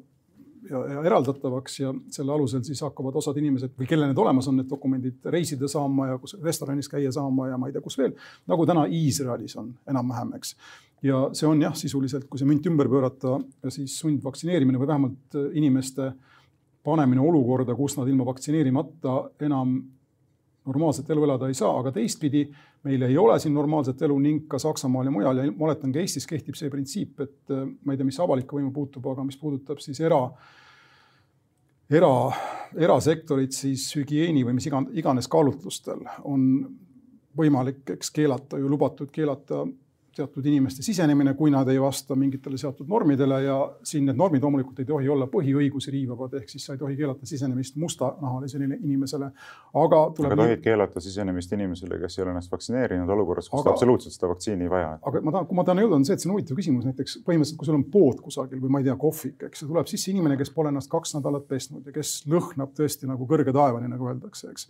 ja, ja eraldatavaks ja selle alusel siis hakkavad osad inimesed või kellel need olemas on, need dokumendid reisida saama ja kus restoranis käia saama ja ma ei tea, kus veel. nagu täna Iisraelis on enam-vähem, eks ja see on jah, sisuliselt, kui see münt ümber pöörata, siis sundvaktsineerimine või vähemalt äh, inimeste panemine olukorda, kus nad ilma vaktsineerimata enam normaalset elu elada ei saa, aga teistpidi meil ei ole siin normaalset elu ning ka Saksamaal ja mujal ja ma oletan ka Eestis kehtib see printsiip, et äh, ma ei tea, mis avalikku võimu puutub, aga mis puudutab siis era, era, erasektorit, siis hügieeni või mis iganes kaalutlustel on võimalik, eks keelata ju lubatud keelata teatud inimeste sisenemine, kui nad ei vasta mingitele seatud normidele ja siin need normid loomulikult ei tohi olla põhiõigusi riivavad, ehk siis sa ei tohi keelata sisenemist mustanahalisele inimesele. aga aga tohid keelata sisenemist inimesele, kes ei ole ennast vaktsineerinud olukorras, kus aga, ta absoluutselt seda vaktsiini ei vaja. aga ma tahan, kui ma tahan jõuda, on see, et see on huvitav küsimus, näiteks põhimõtteliselt, kui sul on pood kusagil või ma ei tea, kohvik, eks tuleb sisse inimene, kes pole ennast kaks nädalat pesnud ja kes lõhnab tõesti nagu kõrge taevani, nagu öeldakse, eks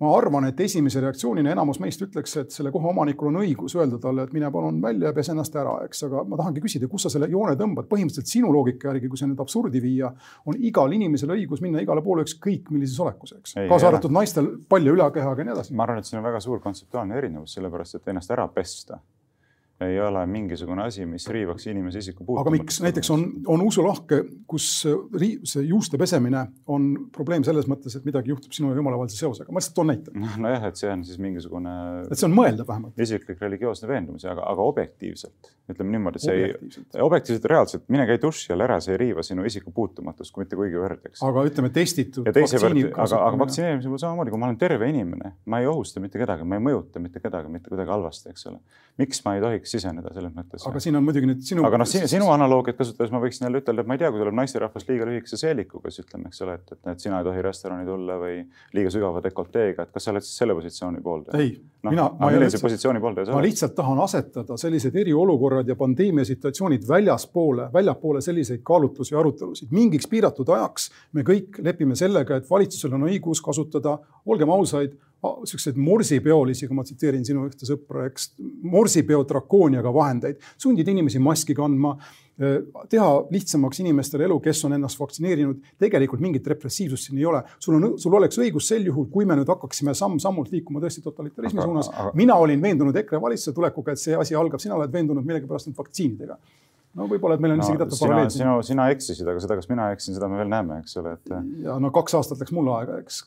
ma arvan, et esimese reaktsioonina enamus meist ütleks, et selle koha omanikul on õigus öelda talle, et mine palun välja ja pese ennast ära, eks, aga ma tahangi küsida, kus sa selle joone tõmbad, põhimõtteliselt sinu loogika järgi, kui see nüüd absurdi viia, on igal inimesel õigus minna igale poole ükskõik millises olekus, eks, kaasa arvatud naistel palja ülakehaga ja nii edasi. ma arvan, et siin on väga suur kontseptuaalne erinevus, sellepärast et ennast ära pesta ei ole mingisugune asi, mis riivaks inimese isikupuutumatust. aga miks näiteks on, on usulahke, kus see juuste pesemine on probleem selles mõttes, et midagi juhtub sinu ja jumala vahelise seosega, ma lihtsalt toon näite. nojah, et see on siis mingisugune. et see on mõeldav vähemalt. isiklik religioosne veendumus, aga, aga objektiivselt ütleme niimoodi, see objektiivselt. ei, objektiivselt reaalselt, mine käi duši all ära, see ei riiva sinu isikupuutumatust, kui mitte kuigivõrd, eks. aga ütleme testitud. ja teise võrd, aga, aga vaktsineerimise puhul samamoodi, kui ma olen terve inimene, ma ei ohusta mitte kedagi, ma ei mõjuta mitte kedagi mitte kuidagi halvasti, eks ole. miks ma ei tohiks tohiks siseneda selles mõttes. aga siin on muidugi nüüd sinu. aga noh, sinu analoogiat kasutades ma võiksin jälle ütelda, et ma ei tea, kui tuleb naisterahvas liiga lühikese seelikuga, siis ütleme, eks ole, et, et, et sina ei tohi restorani tulla või liiga sügava dekolteega, et kas sa oled siis selle positsiooni pooldaja? ei no,, mina. millise positsiooni pooldaja sa oled? ma lihtsalt tahan asetada sellised eriolukorrad ja pandeemia situatsioonid väljaspoole, väljapoole selliseid kaalutlusi ja arutelusid. mingiks piiratud ajaks me kõik lepime sellega, et valitsusel on õigus kasutada, olgem ausaid siukseid morsipeolisi, kui ma tsiteerin sinu ühte sõpra, eks, morsipeo drakooniaga vahendeid, sundida inimesi maski kandma, teha lihtsamaks inimestele elu, kes on ennast vaktsineerinud. tegelikult mingit repressiivsust siin ei ole. sul on, sul oleks õigus sel juhul, kui me nüüd hakkaksime samm-sammult liikuma tõesti totalitarismi suunas. mina olin veendunud EKRE valitsuse tulekuga, et see asi algab, sina oled veendunud millegipärast nüüd vaktsiinidega no võib-olla, et meil on no, isegi teatav paralleel. sina, sina eksisid, aga seda, kas mina eksin, seda me veel näeme, eks ole, et. ja no kaks aastat läks mul aega, eks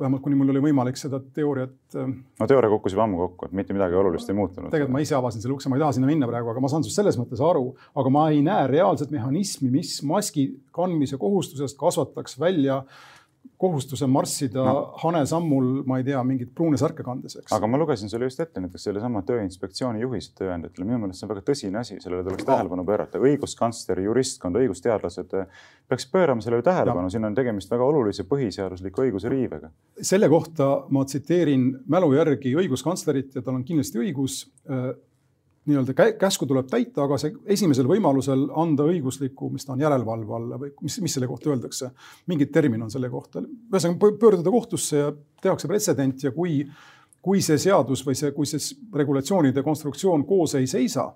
vähemalt kuni mul oli võimalik seda teooriat. Äh, no teooria kukkus juba ammu kokku, et mitte midagi olulist ei muutunud. tegelikult ma ise avasin selle ukse, ma ei taha sinna minna praegu, aga ma saan sinust selles mõttes aru, aga ma ei näe reaalset mehhanismi, mis maski kandmise kohustusest kasvataks välja äh, kohustuse marssida no. hanesammul, ma ei tea, mingeid pruune särke kandes, eks. aga ma lugesin sulle just ette näiteks sellesama Tööinspektsiooni juhised tööandjatele, minu meelest see on väga tõsine asi, sellele tuleks no. tähelepanu pöörata. õiguskantsler, juristkond, õigusteadlased eh, peaks pöörama sellele tähelepanu, siin on tegemist väga olulise põhiseadusliku õiguse riivega. selle kohta ma tsiteerin mälu järgi õiguskantslerit ja tal on kindlasti õigus nii-öelda käsku tuleb täita, aga see esimesel võimalusel anda õiguslikku, mis ta on järelevalve alla või mis, mis selle kohta öeldakse. mingid termin on selle kohta. ühesõnaga pöörduda kohtusse ja tehakse pretsedent ja kui, kui see seadus või see, kui see regulatsioonide konstruktsioon koos ei seisa,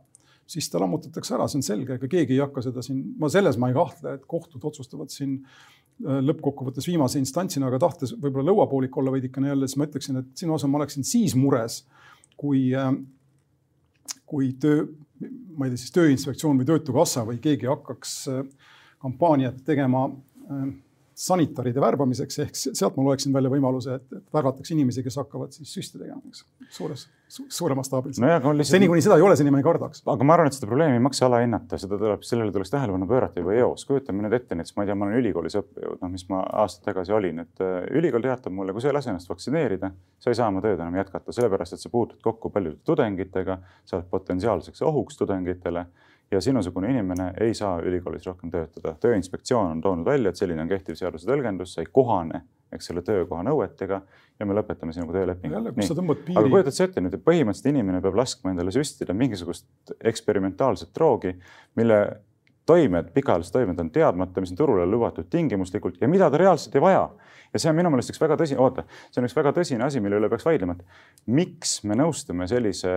siis ta lammutatakse ära, see on selge, ega keegi ei hakka seda siin, ma selles ma ei kahtle, et kohtud otsustavad siin äh, lõppkokkuvõttes viimase instantsina, aga tahtes võib-olla lõuapoolik olla veidikene jälle, siis ma ütleksin, et sinu osas ma oleksin siis mures, kui äh, kui töö, ma ei tea siis Tööinspektsioon või Töötukassa või keegi hakkaks äh, kampaaniat tegema äh, sanitaride värbamiseks, ehk sealt ma loeksin välja võimaluse, et, värvatakse inimesi, kes hakkavad siis süste tegema, eks suures su,, suuremastaabiliselt no. Lihtsalt... seni, kuni seda ei ole, seni ma ei kardaks. aga ma arvan, et seda probleemi ei maksa alahinnata, seda tuleb, sellele tuleks tähelepanu pöörata juba eos. kujutame nüüd ette, näiteks ma ei tea, ma olen ülikoolis õppejõud, noh, mis ma aastaid tagasi olin, et uh, ülikool teatab mulle, kui sa ei lase ennast vaktsineerida, sa ei saa oma tööd enam jätkata, sellepärast et sa puutud kokku paljude tudengitega, sa oled potentsiaalseks ohuks tudengitele ja sinusugune inimene ei saa ülikoolis rohkem töötada. tööinspektsioon on toonud välja, et selline on kehtiv seaduse tõlgendus, sa ei kohane, eks selle töökoha nõuetega ja me lõpetame sinuga töölepingu. aga kujutad sa ette nüüd, et põhimõtteliselt inimene peab laskma endale süstida mingisugust eksperimentaalset droogi, mille toimed, pikaajalised toimed on teadmata, mis on turule lubatud tingimuslikult ja mida ta reaalselt ei vaja. ja see on minu meelest üks väga tõsine, oota, see on üks väga tõsine asi, mille üle peaks vaidlema, et miks me nõustume sellise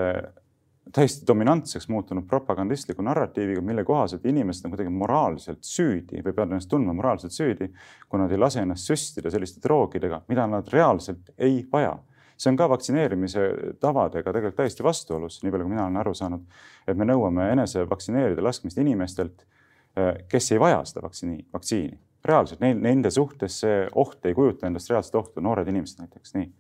täiesti dominantseks muutunud propagandistliku narratiiviga, mille kohaselt inimesed on kuidagi moraalselt süüdi või peavad ennast tundma moraalselt süüdi, kui nad ei lase ennast süstida selliste droogidega, mida nad reaalselt ei vaja. see on ka vaktsineerimise tavadega tegelikult täiesti vastuolus, nii palju kui mina olen aru saanud, et me nõuame enese vaktsineerida laskmist inimestelt, eh, kes ei vaja seda vaktsiini, vaktsiini. reaalselt neil, nende suhtes see oht ei kujuta endast reaalset ohtu, noored inimesed näiteks, nii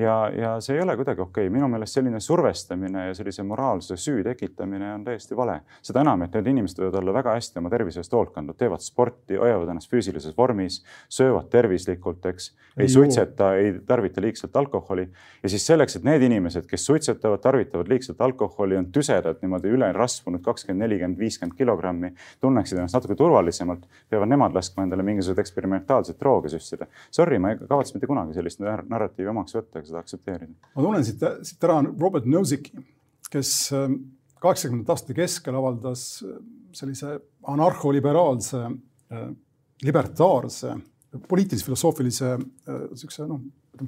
ja, ja see ei ole kuidagi okei okay., minu meelest selline survestamine ja sellise moraalse süü tekitamine on täiesti vale. seda enam, et need inimesed võivad olla väga hästi oma tervise eest hoolt kandnud, teevad sporti, hoiavad ennast füüsilises vormis, söövad tervislikult, eks, ei suitseta, ei tarvita liigselt alkoholi. ja siis selleks, et need inimesed, kes suitsetavad, tarvitavad liigselt alkoholi, on tüsedad niimoodi üle rasvunud kakskümmend, nelikümmend, viiskümmend kilogrammi, tunneksid ennast natuke turvalisemalt, peavad nemad laskma endale mingisuguseid eksperimentaalseid drooge süstida. Sorry, ma ei kavatse mitte kunagi sellist narratiivi omaks võtta seda aktsepteerida. ma tunnen siit, siit ära Robert Nozick, kes ähm, kaheksakümnendate aastate keskel avaldas äh, sellise anarholiberaalse, äh, libertaarse, poliitilis-filosoofilise niisuguse äh, noh,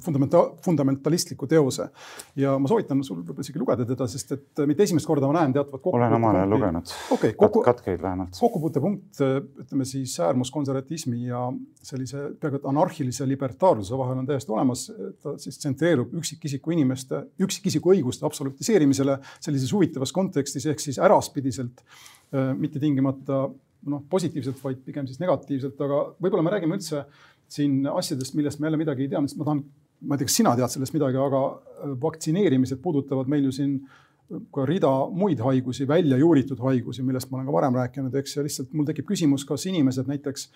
fundamenta-, fundamentalistliku teose. ja ma soovitan sul võib-olla isegi lugeda teda, sest et mitte esimest korda ma näen teatavat olen omal ajal lugenud okay,. Kokku, katkeid vähemalt. kokkupuutepunkt, ütleme siis äärmuskonservatismi ja sellise peaaegu et anarhilise libertaarsuse vahel on täiesti olemas. ta siis tsentreerub üksikisiku inimeste, üksikisiku õiguste absolutiseerimisele sellises huvitavas kontekstis ehk siis äraspidiselt, äh, mitte tingimata noh, positiivselt, vaid pigem siis negatiivselt, aga võib-olla me räägime üldse siin asjadest, millest me jälle midagi ei tea, sest ma tahan, ma ei tea, kas sina tead sellest midagi, aga äh, vaktsineerimised puudutavad meil ju siin ka rida muid haigusi, välja juuritud haigusi, millest ma olen ka varem rääkinud, eks, ja lihtsalt mul tekib küsimus, kas inimesed näiteks,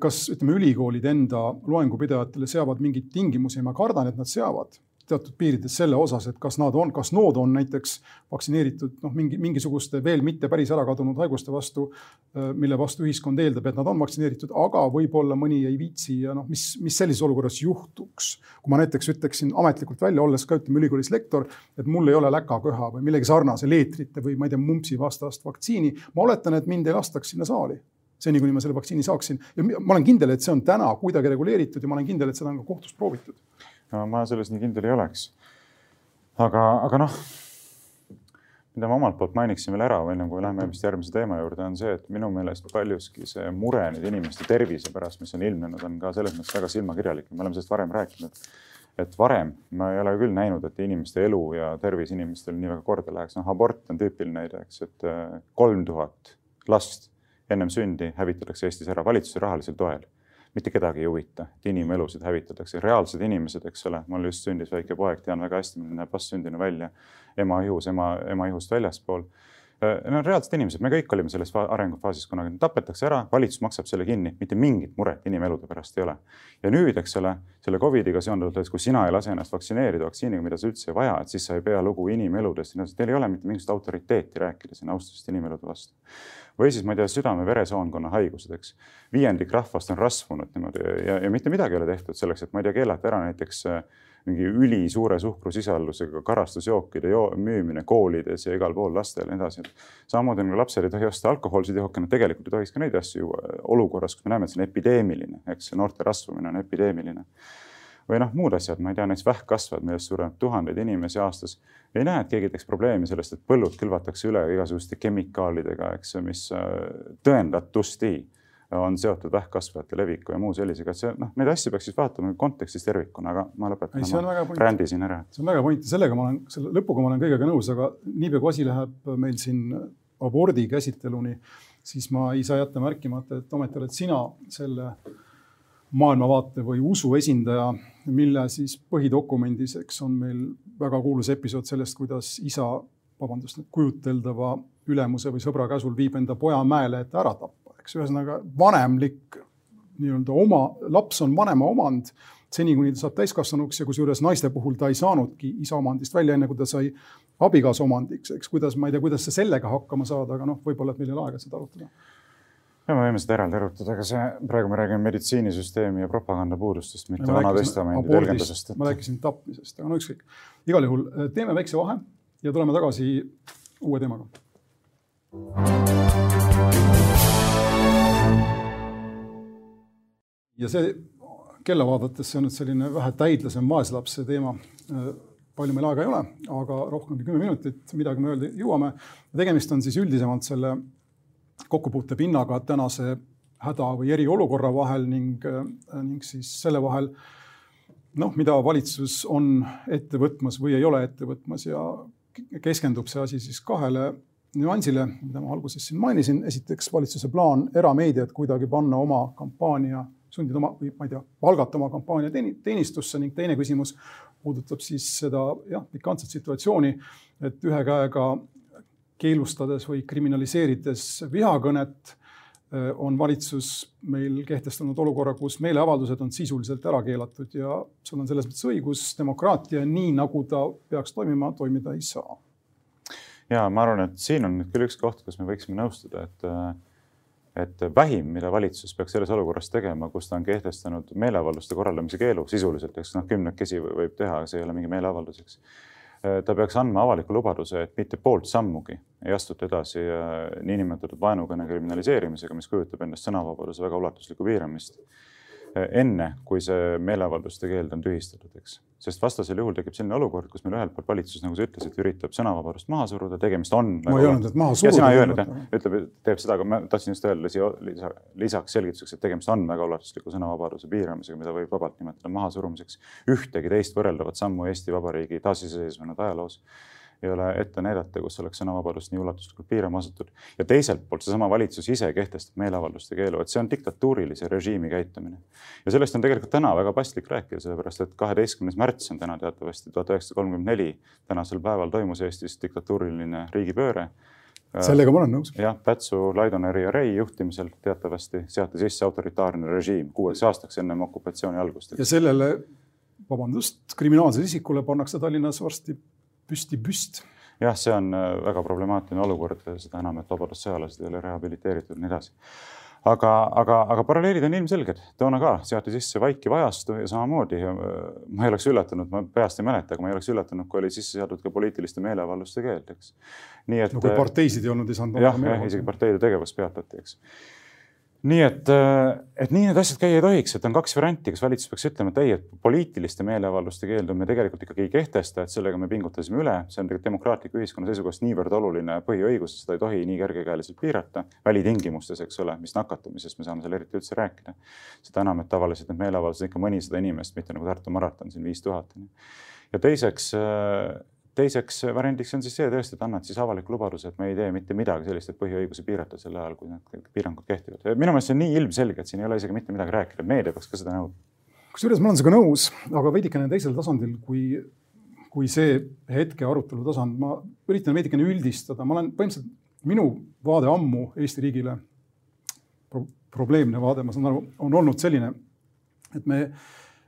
kas ütleme, ülikoolid enda loengupidajatele seavad mingeid tingimusi, ma kardan, et nad seavad teatud piirides selle osas, et kas nad on, kas nood on näiteks vaktsineeritud noh, mingi mingisuguste veel mitte päris ära kadunud haiguste vastu, mille vastu ühiskond eeldab, et nad on vaktsineeritud, aga võib-olla mõni ei viitsi ja noh, mis, mis sellises olukorras juhtuks. kui ma näiteks ütleksin ametlikult välja, olles ka ütleme ülikoolis lektor, et mul ei ole läkaköha või millegi sarnase leetrite või ma ei tea, mumpsi vastast vaktsiini, ma oletan, et mind ei lastaks sinna saali seni, kuni ma selle vaktsiini saaksin. ja ma olen kindel, et see on täna kuidagi reguleeritud ja ma olen kindel, et seda on ka kohtus proovitud. Ma selles nii kindel ei oleks. aga, aga noh, mida ma omalt poolt mainiksin veel ära, enne kui läheme vist järgmise teema juurde, on see, et minu meelest paljuski see mure nüüd inimeste tervise pärast, mis on ilmnenud, on ka selles mõttes väga silmakirjalik. me oleme sellest varem rääkinud et varem ma ei ole küll näinud, et inimeste elu ja tervis inimestel nii väga korda läheks. noh, abort on tüüpiline näide, eks, et äh, kolm tuhat last ennem sündi hävitatakse Eestis ära valitsuse rahalisel toel. Mitte kedagi ei huvita, et inimelusid hävitatakse, reaalsed inimesed, eks ole, mul just sündis väike poeg, tean väga hästi, milline näeb vastsündinu välja. Ema ihus, ema, ema ihust väljaspool. Äh, on reaalsed inimesed, me kõik olime selles arengufaasis kunagi, tapetakse ära, valitsus maksab selle kinni, mitte mingit muret inimelude pärast ei ole. ja nüüd, eks ole, selle Covidiga seonduvalt, et kui sina ei lase ennast vaktsineerida vaktsiiniga, mida sa üldse ei vaja, et siis sa ei pea lugu inimeludest, teil ei ole mitte mingisugust autoriteeti rääkida siin austusest inimelude vastu. Või siis ma ei tea, südame-veresoonkonna haigused, eks. viiendik rahvast on rasvunud niimoodi ja, ja mitte midagi ei ole tehtud selleks, et ma ei tea, keelata ära näiteks äh, mingi ülisuure suhkrusisaldusega karastusjookide müümine koolides ja igal pool lastele ja nii edasi. samamoodi on ka lapsed ei tohi osta alkohoolseid jooke, nad tegelikult ei tohiks ka neid asju juua olukorras, kus me näeme, et see on epideemiline, eks noorte rasvumine on epideemiline. Või noh, muud asjad, ma ei tea, näiteks vähkkasvad, millest sureneb tuhandeid inimesi aastas. ei näe, et keegi teeks probleemi sellest, et põllud külvatakse üle igasuguste kemikaalidega, eks, mis äh, tõendatusti on seotud vähkkasvajate leviku ja muu sellisega, et see noh, neid asju peaks siis vaatama kontekstis tervikuna, aga ma lõpetan oma brändi siin ära. see on väga point sellega ma olen, selle lõpuga ma olen kõigega nõus, aga niipea kui asi läheb meil siin abordi käsitteluni, siis ma ei saa jätta märkimata, et ometi oled sina selle maailmavaate või usu esindaja, mille siis põhidokumendis, eks on meil väga kuulus episood sellest, kuidas isa, vabandust, kujuteldava ülemuse või sõbra käsul viib enda poja mäele, et ära tappa eks ühesõnaga vanemlik nii-öelda oma, laps on vanema omand seni, kuni ta saab täiskasvanuks ja kusjuures naiste puhul ta ei saanudki isa omandist välja, enne kui ta sai abikaasa omandiks, eks kuidas, ma ei tea, kuidas sa sellega hakkama saad, aga noh, võib-olla, et meil ei ole aega seda arutada. Ja me võime seda eraldi arutada, aga see, praegu me räägime meditsiinisüsteemi ja propaganda puudustest, mitte Vana Testamendi tõlgendusest et.... ma rääkisin tapmisest, aga no ükskõik. igal juhul teeme väikse vahe ja tuleme tagasi uue teemaga ja see kella vaadates, see on nüüd selline vähe täidlasem vaeslapse teema. palju meil aega ei ole, aga rohkem kui kümme minutit, midagi me öelda jõuame. tegemist on siis üldisemalt selle kokkupuutepinnaga tänase häda või eriolukorra vahel ning, ning siis selle vahel, noh, mida valitsus on ette võtmas või ei ole ette võtmas ja keskendub see asi siis kahele nüansile, mida ma alguses siin mainisin. esiteks valitsuse plaan erameediat kuidagi panna oma kampaania sundida oma või ma ei tea, palgata oma kampaania teenistusse ning teine küsimus puudutab siis seda jah, pikantset situatsiooni, et ühe käega keelustades või kriminaliseerides vihakõnet eh, on valitsus meil kehtestanud olukorra, kus meeleavaldused on sisuliselt ära keelatud ja sul on selles mõttes õigus, demokraatia nii nagu ta peaks toimima, toimida ei saa. ja ma arvan, et siin on nüüd küll üks koht, kus me võiksime nõustuda, et äh, et vähim, mida valitsus peaks selles olukorras tegema, kus ta on kehtestanud meeleavalduste korraldamise keelu sisuliselt, eks noh, kümnekesi võib teha, see ei ole mingi meeleavaldus, eks. Ta peaks andma avaliku lubaduse, et mitte poolt sammugi ei astuta edasi äh, niinimetatud vaenukõne kriminaliseerimisega, mis kujutab endast sõnavabaduse väga ulatuslikku piiramist enne, kui see meeleavalduste keeld on tühistatud, eks. sest vastasel juhul tekib selline olukord, kus meil ühelt poolt valitsus, nagu sa ütlesid, üritab sõnavabadust maha suruda, tegemist on. ma ei öelnud, et maha suruda. sina ei öelnud jah, ütleb, teeb seda, aga ma tahtsin just öelda siia lisa, lisaks selgituseks, et tegemist on väga ulatusliku sõnavabaduse piiramisega, mida võib vabalt nimetada mahasurumiseks. ühtegi teist võrreldavat sammu Eesti Vabariigi taasiseseisvunud ajaloos ei ole ette näidata, kus oleks sõnavabadust nii ulatuslikult piirama asutud. ja teiselt poolt seesama valitsus ise kehtestab meeleavalduste keelu, et see on diktatuurilise režiimi käitumine. ja sellest on tegelikult täna väga paslik rääkida, sellepärast et kaheteistkümnes märts on täna teatavasti tuhat üheksasada kolmkümmend neli. tänasel päeval toimus Eestis diktatuuriline riigipööre sellega ma olen nõus. jah, Pätsu, Laidoneri ja Rei juhtimisel teatavasti seati sisse autoritaarne režiim kuueks aastaks ennem okupatsiooni algust. ja sellele vabandust, kriminaalsele isikule pannakse Tallinnas varsti püsti püst. jah, see on äh, väga problemaatiline olukord, seda enam, et vabadussõjalased ei ole rehabiliteeritud ja nii edasi aga, aga, aga paralleelid on ilmselged, toona ka seati sisse vaikiv ajastu ja samamoodi ma ei oleks üllatunud, ma peast ei mäleta, aga ma ei oleks üllatunud, kui oli sisse seatud ka poliitiliste meeleavalduste keeld, eks. nii et. no kui parteisid ei olnud, ei saanud. jah, jah, isegi parteide tegevus peatati, eks nii et, äh, et nii need asjad käia ei tohiks, et on kaks varianti, kas valitsus peaks ütlema, et ei, et poliitiliste meeleavalduste keeldu me tegelikult ikkagi ei kehtesta, et sellega me pingutasime üle, see on tegelikult demokraatliku ühiskonna seisukohast niivõrd oluline põhiõigus, seda ei tohi nii kergekäeliselt piirata välitingimustes, eks ole, mis nakatumisest me saame seal eriti üldse rääkida. seda enam, et tavaliselt need meeleavaldused ikka mõnisada inimest, mitte nagu Tartu maraton siin viis tuhat. ja teiseks äh, teiseks variandiks on siis see tõesti, et annad siis avaliku lubaduse, et me ei tee mitte midagi sellist, et põhiõigusi piirata sel ajal, kui need piirangud kehtivad. minu meelest see on nii ilmselge, et siin ei ole isegi mitte midagi rääkida, meedia peaks ka seda nõudma. kusjuures ma olen sinuga nõus, aga veidikene teisel tasandil, kui, kui see hetke arutelu tasand, ma üritan veidikene üldistada, ma olen põhimõtteliselt, minu vaade ammu Eesti riigile pro, probleemne vaade, ma saan aru, on olnud selline, et me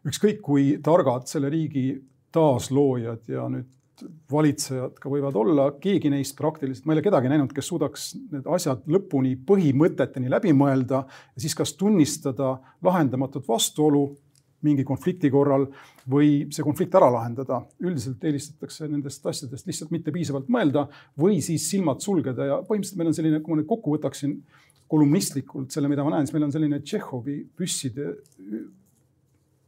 ükskõik kui targad selle riigi taasloojad ja nüüd valitsejad ka võivad olla, keegi neist praktiliselt, ma ei ole kedagi näinud, kes suudaks need asjad lõpuni põhimõteteni läbi mõelda ja siis kas tunnistada lahendamatut vastuolu mingi konflikti korral või see konflikt ära lahendada. üldiselt eelistatakse nendest asjadest lihtsalt mitte piisavalt mõelda või siis silmad sulgeda ja põhimõtteliselt meil on selline, kui ma nüüd kokku võtaksin kolumnistlikult selle, mida ma näen, siis meil on selline Tšehhovi püsside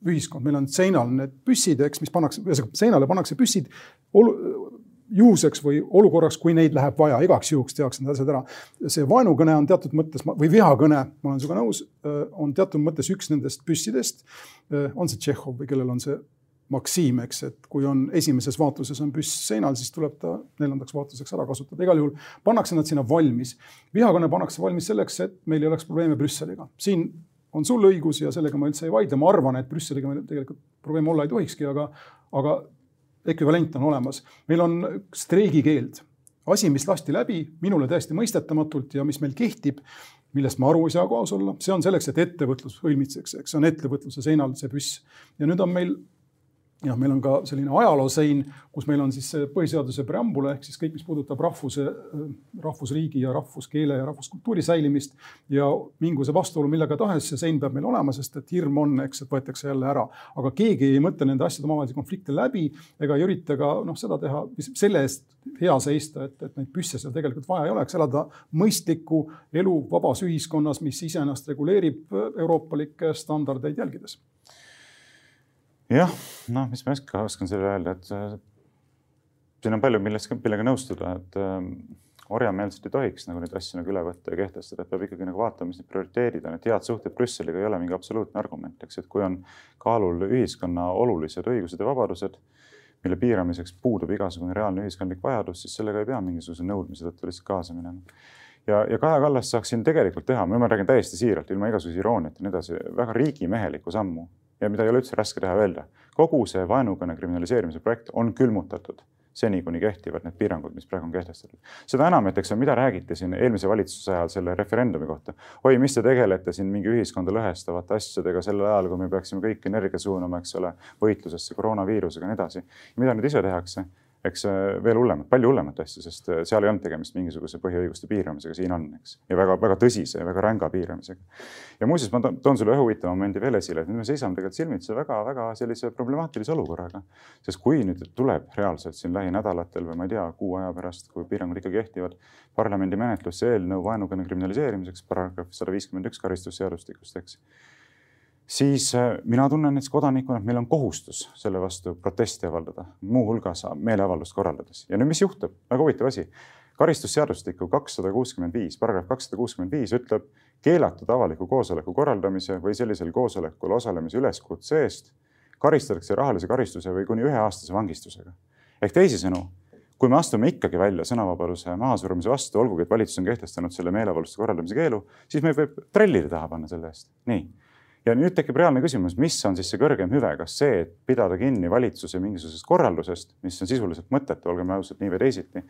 ühiskond, meil on seinal need püssid, eks, mis pannakse, ühesõnaga seinale pannakse püssid juhuseks või olukorraks, kui neid läheb vaja, igaks juhuks tehakse need asjad ära. see vaenukõne on teatud mõttes või vihakõne, ma olen sinuga nõus, on teatud mõttes üks nendest püssidest. on see Tšehhov või kellel on see Maksim, eks, et kui on esimeses vaatuses on püss seinal, siis tuleb ta neljandaks vaatuseks ära kasutada. igal juhul pannakse nad sinna valmis. vihakõne pannakse valmis selleks, et meil ei oleks probleeme Brüsseliga. siin on sul õigus ja sellega ma üldse ei vaidle, ma arvan, et Brüsseliga meil tegelikult probleeme olla ei tohikski, aga, aga ekvivalent on olemas. meil on streigikeeld, asi, mis lasti läbi minule täiesti mõistetamatult ja mis meil kehtib, millest ma aru ei saa kaasa olla, see on selleks, et ettevõtlus õilmitseks, eks see on ettevõtluse seinal see püss. ja nüüd on meil jah, meil on ka selline ajaloosein, kus meil on siis põhiseaduse preambul ehk siis kõik, mis puudutab rahvuse, rahvusriigi ja rahvuskeele ja rahvuskultuuri säilimist ja mingu see vastuolu millega tahes, see sein peab meil olema, sest et hirm on, eks, et võetakse jälle ära. aga keegi ei mõtle nende asjade omavahelisi konflikte läbi ega ei ürita ka noh, seda teha, selle eest hea seista, et, et neid püsse seal tegelikult vaja ei oleks, elada mõistlikku elu vabas ühiskonnas, mis iseennast reguleerib euroopalikke standardeid jälgides jah, noh, mis ma ikka oskan sellele öelda, et äh, siin on palju, millest, millega nõustuda, et äh, orjameelselt ei tohiks nagu neid asju nagu üle võtta ja kehtestada, et peab ikkagi nagu vaatama, mis need prioriteedid on, et head suhted Brüsseliga ei ole mingi absoluutne argument, eks, et kui on kaalul ühiskonna olulised õigused ja vabadused, mille piiramiseks puudub igasugune reaalne ühiskondlik vajadus, siis sellega ei pea mingisuguse nõudmise tõttu lihtsalt kaasa minema. ja, ja Kaja Kallas saaks siin tegelikult teha, ma räägin täiesti siiralt, ilma igasuguse irooniata ja nii edasi, väga riigimehelikku sammu ja mida ei ole üldse raske teha öelda. kogu see vaenukõne kriminaliseerimise projekt on külmutatud seni, kuni kehtivad need piirangud, mis praegu on kehtestatud. seda enam, et eks mida räägiti siin eelmise valitsuse ajal selle referendumi kohta. oi, mis te tegelete siin mingi ühiskonda lõhestavate asjadega sel ajal, kui me peaksime kõik energia suunama, eks ole, võitlusesse koroonaviirusega ja nii edasi. mida nüüd ise tehakse? Eks veel hullemat, palju hullemat asja, sest äh, seal ei olnud tegemist mingisuguse põhiõiguste piiramisega, siin on, eks. ja väga-väga tõsise ja väga ränga piiramisega. ja muuseas, ma toon sulle ühe huvitava momendi veel esile, et nüüd me seisame tegelikult silmitsi väga-väga sellise problemaatilise olukorraga. sest kui nüüd tuleb reaalselt siin lähinädalatel või ma ei tea, kuu aja pärast, kui piirangud ikka kehtivad, parlamendi menetlusse eelnõu vaenukõne kriminaliseerimiseks, paragrahv sada viiskümmend üks karistusseadustikust, eks siis äh, mina tunnen näiteks kodanikuna, et meil on kohustus selle vastu protesti avaldada, muuhulgas meeleavaldust korraldades. ja nüüd, mis juhtub, väga huvitav asi. karistusseadustiku kakssada kuuskümmend viis, paragrahv kakssada kuuskümmend viis ütleb keelatud avaliku koosoleku korraldamise või sellisel koosolekul osalemise üleskutse eest karistatakse rahalise karistuse või kuni üheaastase vangistusega. ehk teisisõnu, kui me astume ikkagi välja sõnavabaduse mahasurumise vastu, olgugi et valitsus on kehtestanud selle meeleavalduste korraldamise keelu, siis me võib trellide taha panna selle eest. nii ja nüüd tekib reaalne küsimus, mis on siis see kõrgem hüve, kas see, et pidada kinni valitsuse mingisugusest korraldusest, mis on sisuliselt mõttetu, olgem ausad, nii või teisiti,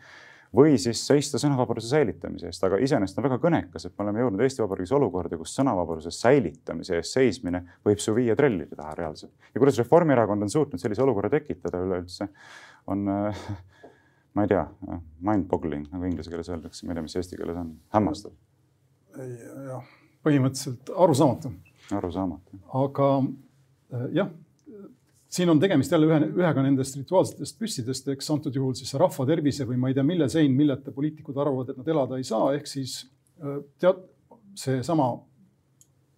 või siis seista sõnavabaduse säilitamise eest, aga iseenesest on väga kõnekas, et me oleme jõudnud Eesti Vabariigis olukorda, kus sõnavabaduse säilitamise eest seismine võib su viia trellide taha reaalselt. ja kuidas Reformierakond on suutnud sellise olukorra tekitada üleüldse, on äh, ma ei tea, mind-boggling nagu inglise keeles öeldakse, ma ei tea, mis eesti keeles on, hämmastav. jah, põhimõtteliselt arusaamatu. Arusaamatu. aga äh, jah siin on tegemist jälle ühe, ühega nendest rituaalsetest püssidest, eks antud juhul siis rahva tervise või ma ei tea, mille sein, milleta poliitikud arvavad, et nad elada ei saa, ehk siis äh, tead, seesama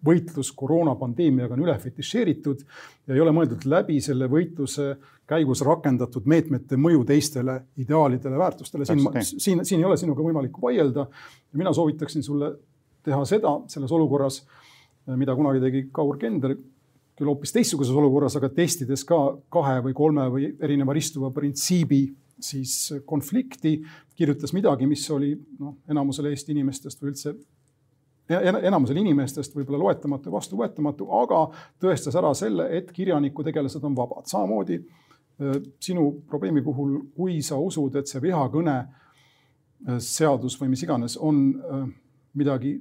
võitlus koroonapandeemiaga on üle fetišeeritud ja ei ole mõeldud läbi selle võitluse käigus rakendatud meetmete mõju teistele ideaalidele, väärtustele. siin, siin, siin ei ole sinuga võimalik vaielda. mina soovitaksin sulle teha seda selles olukorras, mida kunagi tegi Kaur Kender küll hoopis teistsuguses olukorras, aga testides ka kahe või kolme või erineva ristuva printsiibi siis konflikti, kirjutas midagi, mis oli noh, enamusele Eesti inimestest või üldse enamusel inimestest võib-olla loetamatu ja vastuvõetamatu, aga tõestas ära selle, et kirjanikutegelased on vabad. samamoodi äh, sinu probleemi puhul, kui sa usud, et see vihakõne äh, seadus või mis iganes on äh, midagi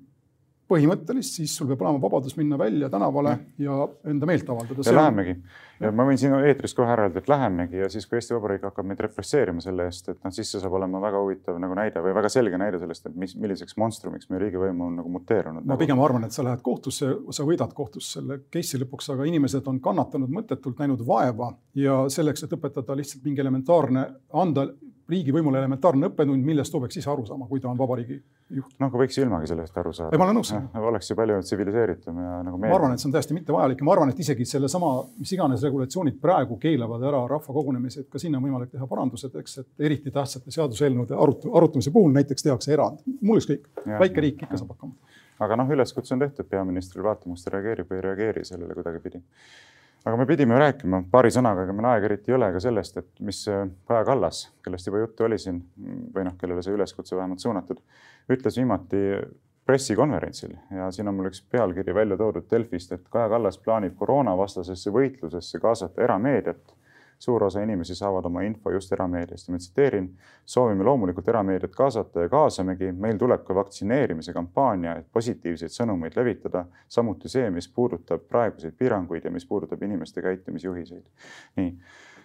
põhimõttelist, siis sul peab olema vabadus minna välja tänavale ja enda meelt avaldada. ja lähemegi. ja ma võin siin eetris kohe ära öelda, et lähemegi ja siis, kui Eesti Vabariik hakkab meid represseerima selle eest, et noh, siis see saab olema väga huvitav nagu näide või väga selge näide sellest, et mis, milliseks monstrumiks meie riigivõim on nagu muteerunud. ma nagu... pigem arvan, et sa lähed kohtusse, sa võidad kohtus selle case'i lõpuks, aga inimesed on kannatanud mõttetult, näinud vaeva ja selleks, et õpetada lihtsalt mingi elementaarne, anda riigivõimule elementaarne õppetund, millest too peaks ise aru saama, kui ta on vabariigi juht. noh, kui võiks ilmagi sellest aru saada. ma olen nõus. oleks ju palju tsiviliseeritum ja nagu. ma arvan, et see on täiesti mittevajalik ja ma arvan, et isegi sellesama, mis iganes regulatsioonid praegu keelavad ära rahvakogunemised, ka sinna on võimalik teha parandused, eks, et eriti tähtsate seaduseelnõude arut-, arutamise puhul näiteks tehakse erand. mul ükskõik, väike riik ikka saab hakkama. aga noh, üleskutse on tehtud peaministrile, vaatame, kas ta reageerib või ei reageeri sellele kuidagipidi aga me pidime rääkima paari sõnaga, ega meil aega eriti ei ole, ka sellest, et mis Kaja Kallas, kellest juba juttu oli siin või noh, kellele see üleskutse vähemalt suunatud, ütles viimati pressikonverentsil. Ja siin on mul üks pealkiri välja toodud Delfist, et Kaja Kallas plaanib koroonavastasesse võitlusesse kaasata erameediat suur osa inimesi saavad oma info just erameediast ja ma tsiteerin. soovime loomulikult erameediat kaasata ja kaasamegi, meil tuleb ka vaktsineerimise kampaania, et positiivseid sõnumeid levitada. samuti see, mis puudutab praeguseid piiranguid ja mis puudutab inimeste käitumisjuhiseid. nii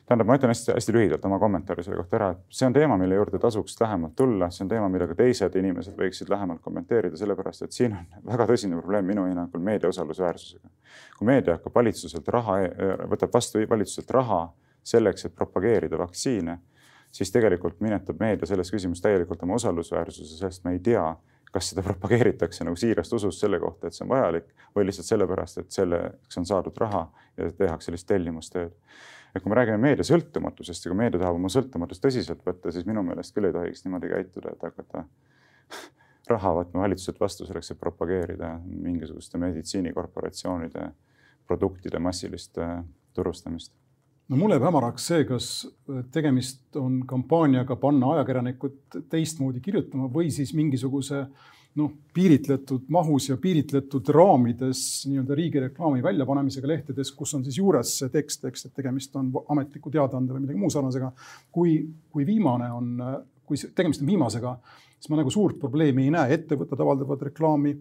tähendab, ma ütlen hästi-hästi lühidalt oma kommentaari selle kohta ära, et see on teema, mille juurde tasuks lähemalt tulla, see on teema, ka teised inimesed võiksid lähemalt kommenteerida, sellepärast et siin on väga tõsine probleem minu hinnangul meedia usaldusväärsusega. kui meedia hakkab valitsuselt raha, võtab vastu valitsuselt raha selleks, et propageerida vaktsiine, siis tegelikult minetab meedia selles küsimuses täielikult oma usaldusväärsuse, sest me ei tea, kas seda propageeritakse nagu siirast usust selle kohta, et see on vajalik või lihtsalt sellepärast, et selleks on saadud raha ja tehakse sellist tellimustööd. et kui me räägime meedia sõltumatusest ja kui meedia tahab oma sõltumatust tõsiselt võtta, siis minu meelest küll ei tohiks niimoodi käituda, et hakata raha võtma valitsuselt vastu selleks, et propageerida mingisuguste meditsiinikorporatsioonide produktide massilist äh, turustamist no mulle jääb hämaraks see, kas tegemist on kampaaniaga panna ajakirjanikud teistmoodi kirjutama või siis mingisuguse noh, piiritletud mahus ja piiritletud raamides nii-öelda riigireklaami väljapanemisega lehtedes, kus on siis juures see tekst, eks, et tegemist on ametliku teadaande või midagi muu sarnasega. kui, kui viimane on, kui tegemist on viimasega, siis ma nagu suurt probleemi ei näe, ettevõtted avaldavad reklaami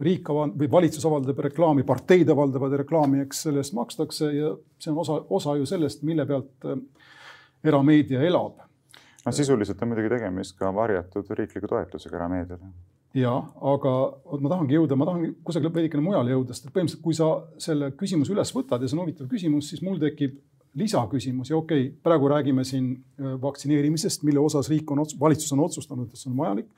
riik avald- või valitsus avaldab reklaami, parteid avaldavad reklaami, eks selle eest makstakse ja see on osa, osa ju sellest, mille pealt äh, erameedia elab. no sisuliselt on muidugi tegemist ka varjatud riikliku toetusega erameediale. ja, aga vot ma tahangi jõuda, ma tahan kusagile veidikene mujale jõuda, sest et põhimõtteliselt, kui sa selle küsimuse üles võtad ja see on huvitav küsimus, siis mul tekib lisaküsimusi, okei okay,, praegu räägime siin äh, vaktsineerimisest, mille osas riik on, valitsus on otsustanud, et see on vajalik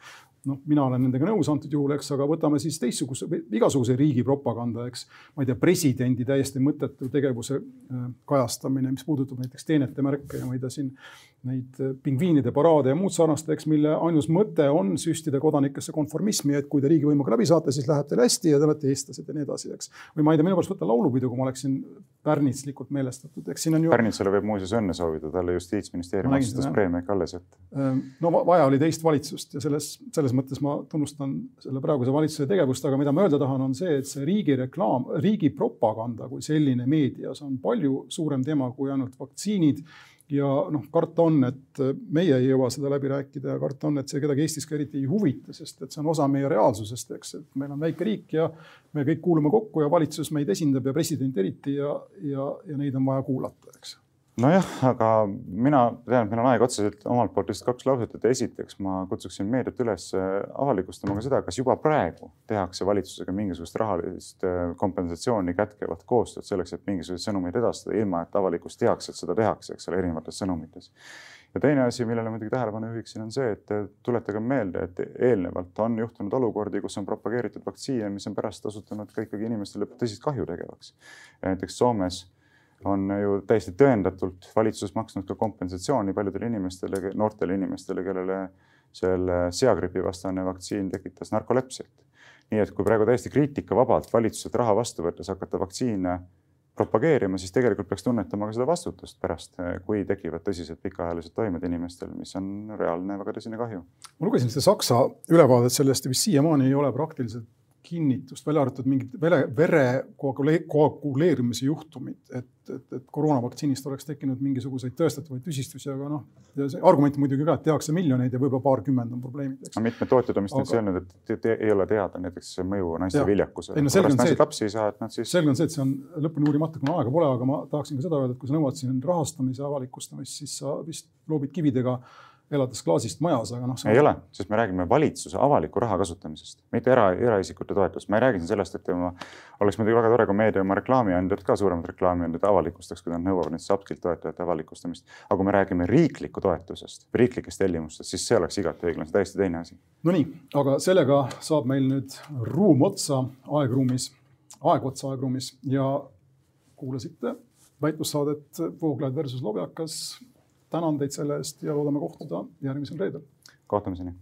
noh, mina olen nendega nõus antud juhul, eks, aga võtame siis teistsuguse, igasuguse riigi propaganda, eks. ma ei tea, presidendi täiesti mõttetu tegevuse äh, kajastamine, mis puudutab näiteks teenete märke ja ma ei tea siin neid äh, pingviinide paraade ja muud sarnast, eks, mille ainus mõte on süstida kodanikesse konformismi, et kui te riigivõimuga läbi saate, siis läheb teil hästi ja te olete eestlased ja nii edasi, eks. või ma ei tea, minu pärast võtta laulupidu, kui ma oleksin pärnitslikult meelestatud, eks siin on ju. Pärnitsale võib muuseas õnne soovida, talle justiitsministeerium otsustas preemia ikka alles jätta. No vaja oli teist valitsust ja selles, selles mõttes ma tunnustan selle praeguse valitsuse tegevust, aga mida ma öelda tahan, on see, et see riigi reklaam, riigi propaganda kui selline meedias on palju suurem teema kui ainult vaktsiinid ja noh, karta on, et meie ei jõua seda läbi rääkida ja karta on, et see kedagi Eestis ka eriti ei huvita, sest et see on osa meie reaalsusest, eks, et meil on väike riik ja me kõik kuulume kokku ja valitsus meid esindab ja president eriti ja, ja, ja neid on vaja kuulata, eks nojah, aga mina tean, et meil on aeg otseselt omalt poolt lihtsalt kaks lauset, et esiteks ma kutsuksin meediat üles avalikustama ka seda, kas juba praegu tehakse valitsusega mingisugust rahalist äh, kompensatsiooni kätkevat koostööd selleks, et mingisuguseid sõnumeid edastada, ilma et avalikkus teaks, et seda tehakse, eks ole, erinevates sõnumites. ja teine asi, millele muidugi tähelepanu juhiksin, on see, et tuletage meelde, et eelnevalt on juhtunud olukordi, kus on propageeritud vaktsiine, mis on pärast osutunud ka ikkagi inimestele tõsist kahju tegevaks. näiteks Soomes on ju täiesti tõendatult valitsus maksnud ka kompensatsiooni paljudele inimestele, noortele inimestele, kellele selle seagripi vastane vaktsiin tekitas narkolepsiat. nii et kui praegu täiesti kriitikavabalt valitsuselt raha vastu võttes hakata vaktsiine propageerima, siis tegelikult peaks tunnetama ka seda vastutust pärast, kui tekivad tõsised pikaajalised toimed inimestel, mis on reaalne väga tõsine kahju. ma lugesin seda Saksa ülevaadet sellest ja vist siiamaani ei ole praktiliselt kinnitust, välja arvatud mingid vere, vere koaguleerimise juhtumid, et, et, et koroonavaktsiinist oleks tekkinud mingisuguseid tõestatavaid tüsistusi, aga noh, see argument muidugi ka, et tehakse miljoneid ja võib-olla paarkümmend on probleemid. mitmed tootjad on vist aga... öelnud, et te, te, ei ole teada näiteks mõju naiste ja. viljakusele. No, naised lapsi ei saa, et nad siis. selge on see, et see on lõpuni uurimata, kuna aega pole, aga ma tahaksin ka seda öelda, et kui sa nõuad siin rahastamise avalikustamist, siis sa vist loobid kividega elades klaasist majas, aga noh. ei ole, sest me räägime valitsuse avaliku raha kasutamisest, mitte era, eraisikute toetust. ma ei räägi siin sellest, et ma, oleks muidugi väga tore, kui meedia oma reklaamiandjad ka suuremad reklaamiandjad avalikustaks, kui nad nõuavad näiteks Upskill toetajate avalikustamist. aga kui me räägime riikliku toetusest, riiklikest tellimustest, siis see oleks igati õiglane, see täiesti teine asi. Nonii, aga sellega saab meil nüüd ruum otsa aegruumis, aeg otsa aegruumis ja kuulasite väitlussaadet Vooglaid versus Lobjakas tänan teid selle eest ja loodame kohtuda järgmisel reedel. kohtumiseni.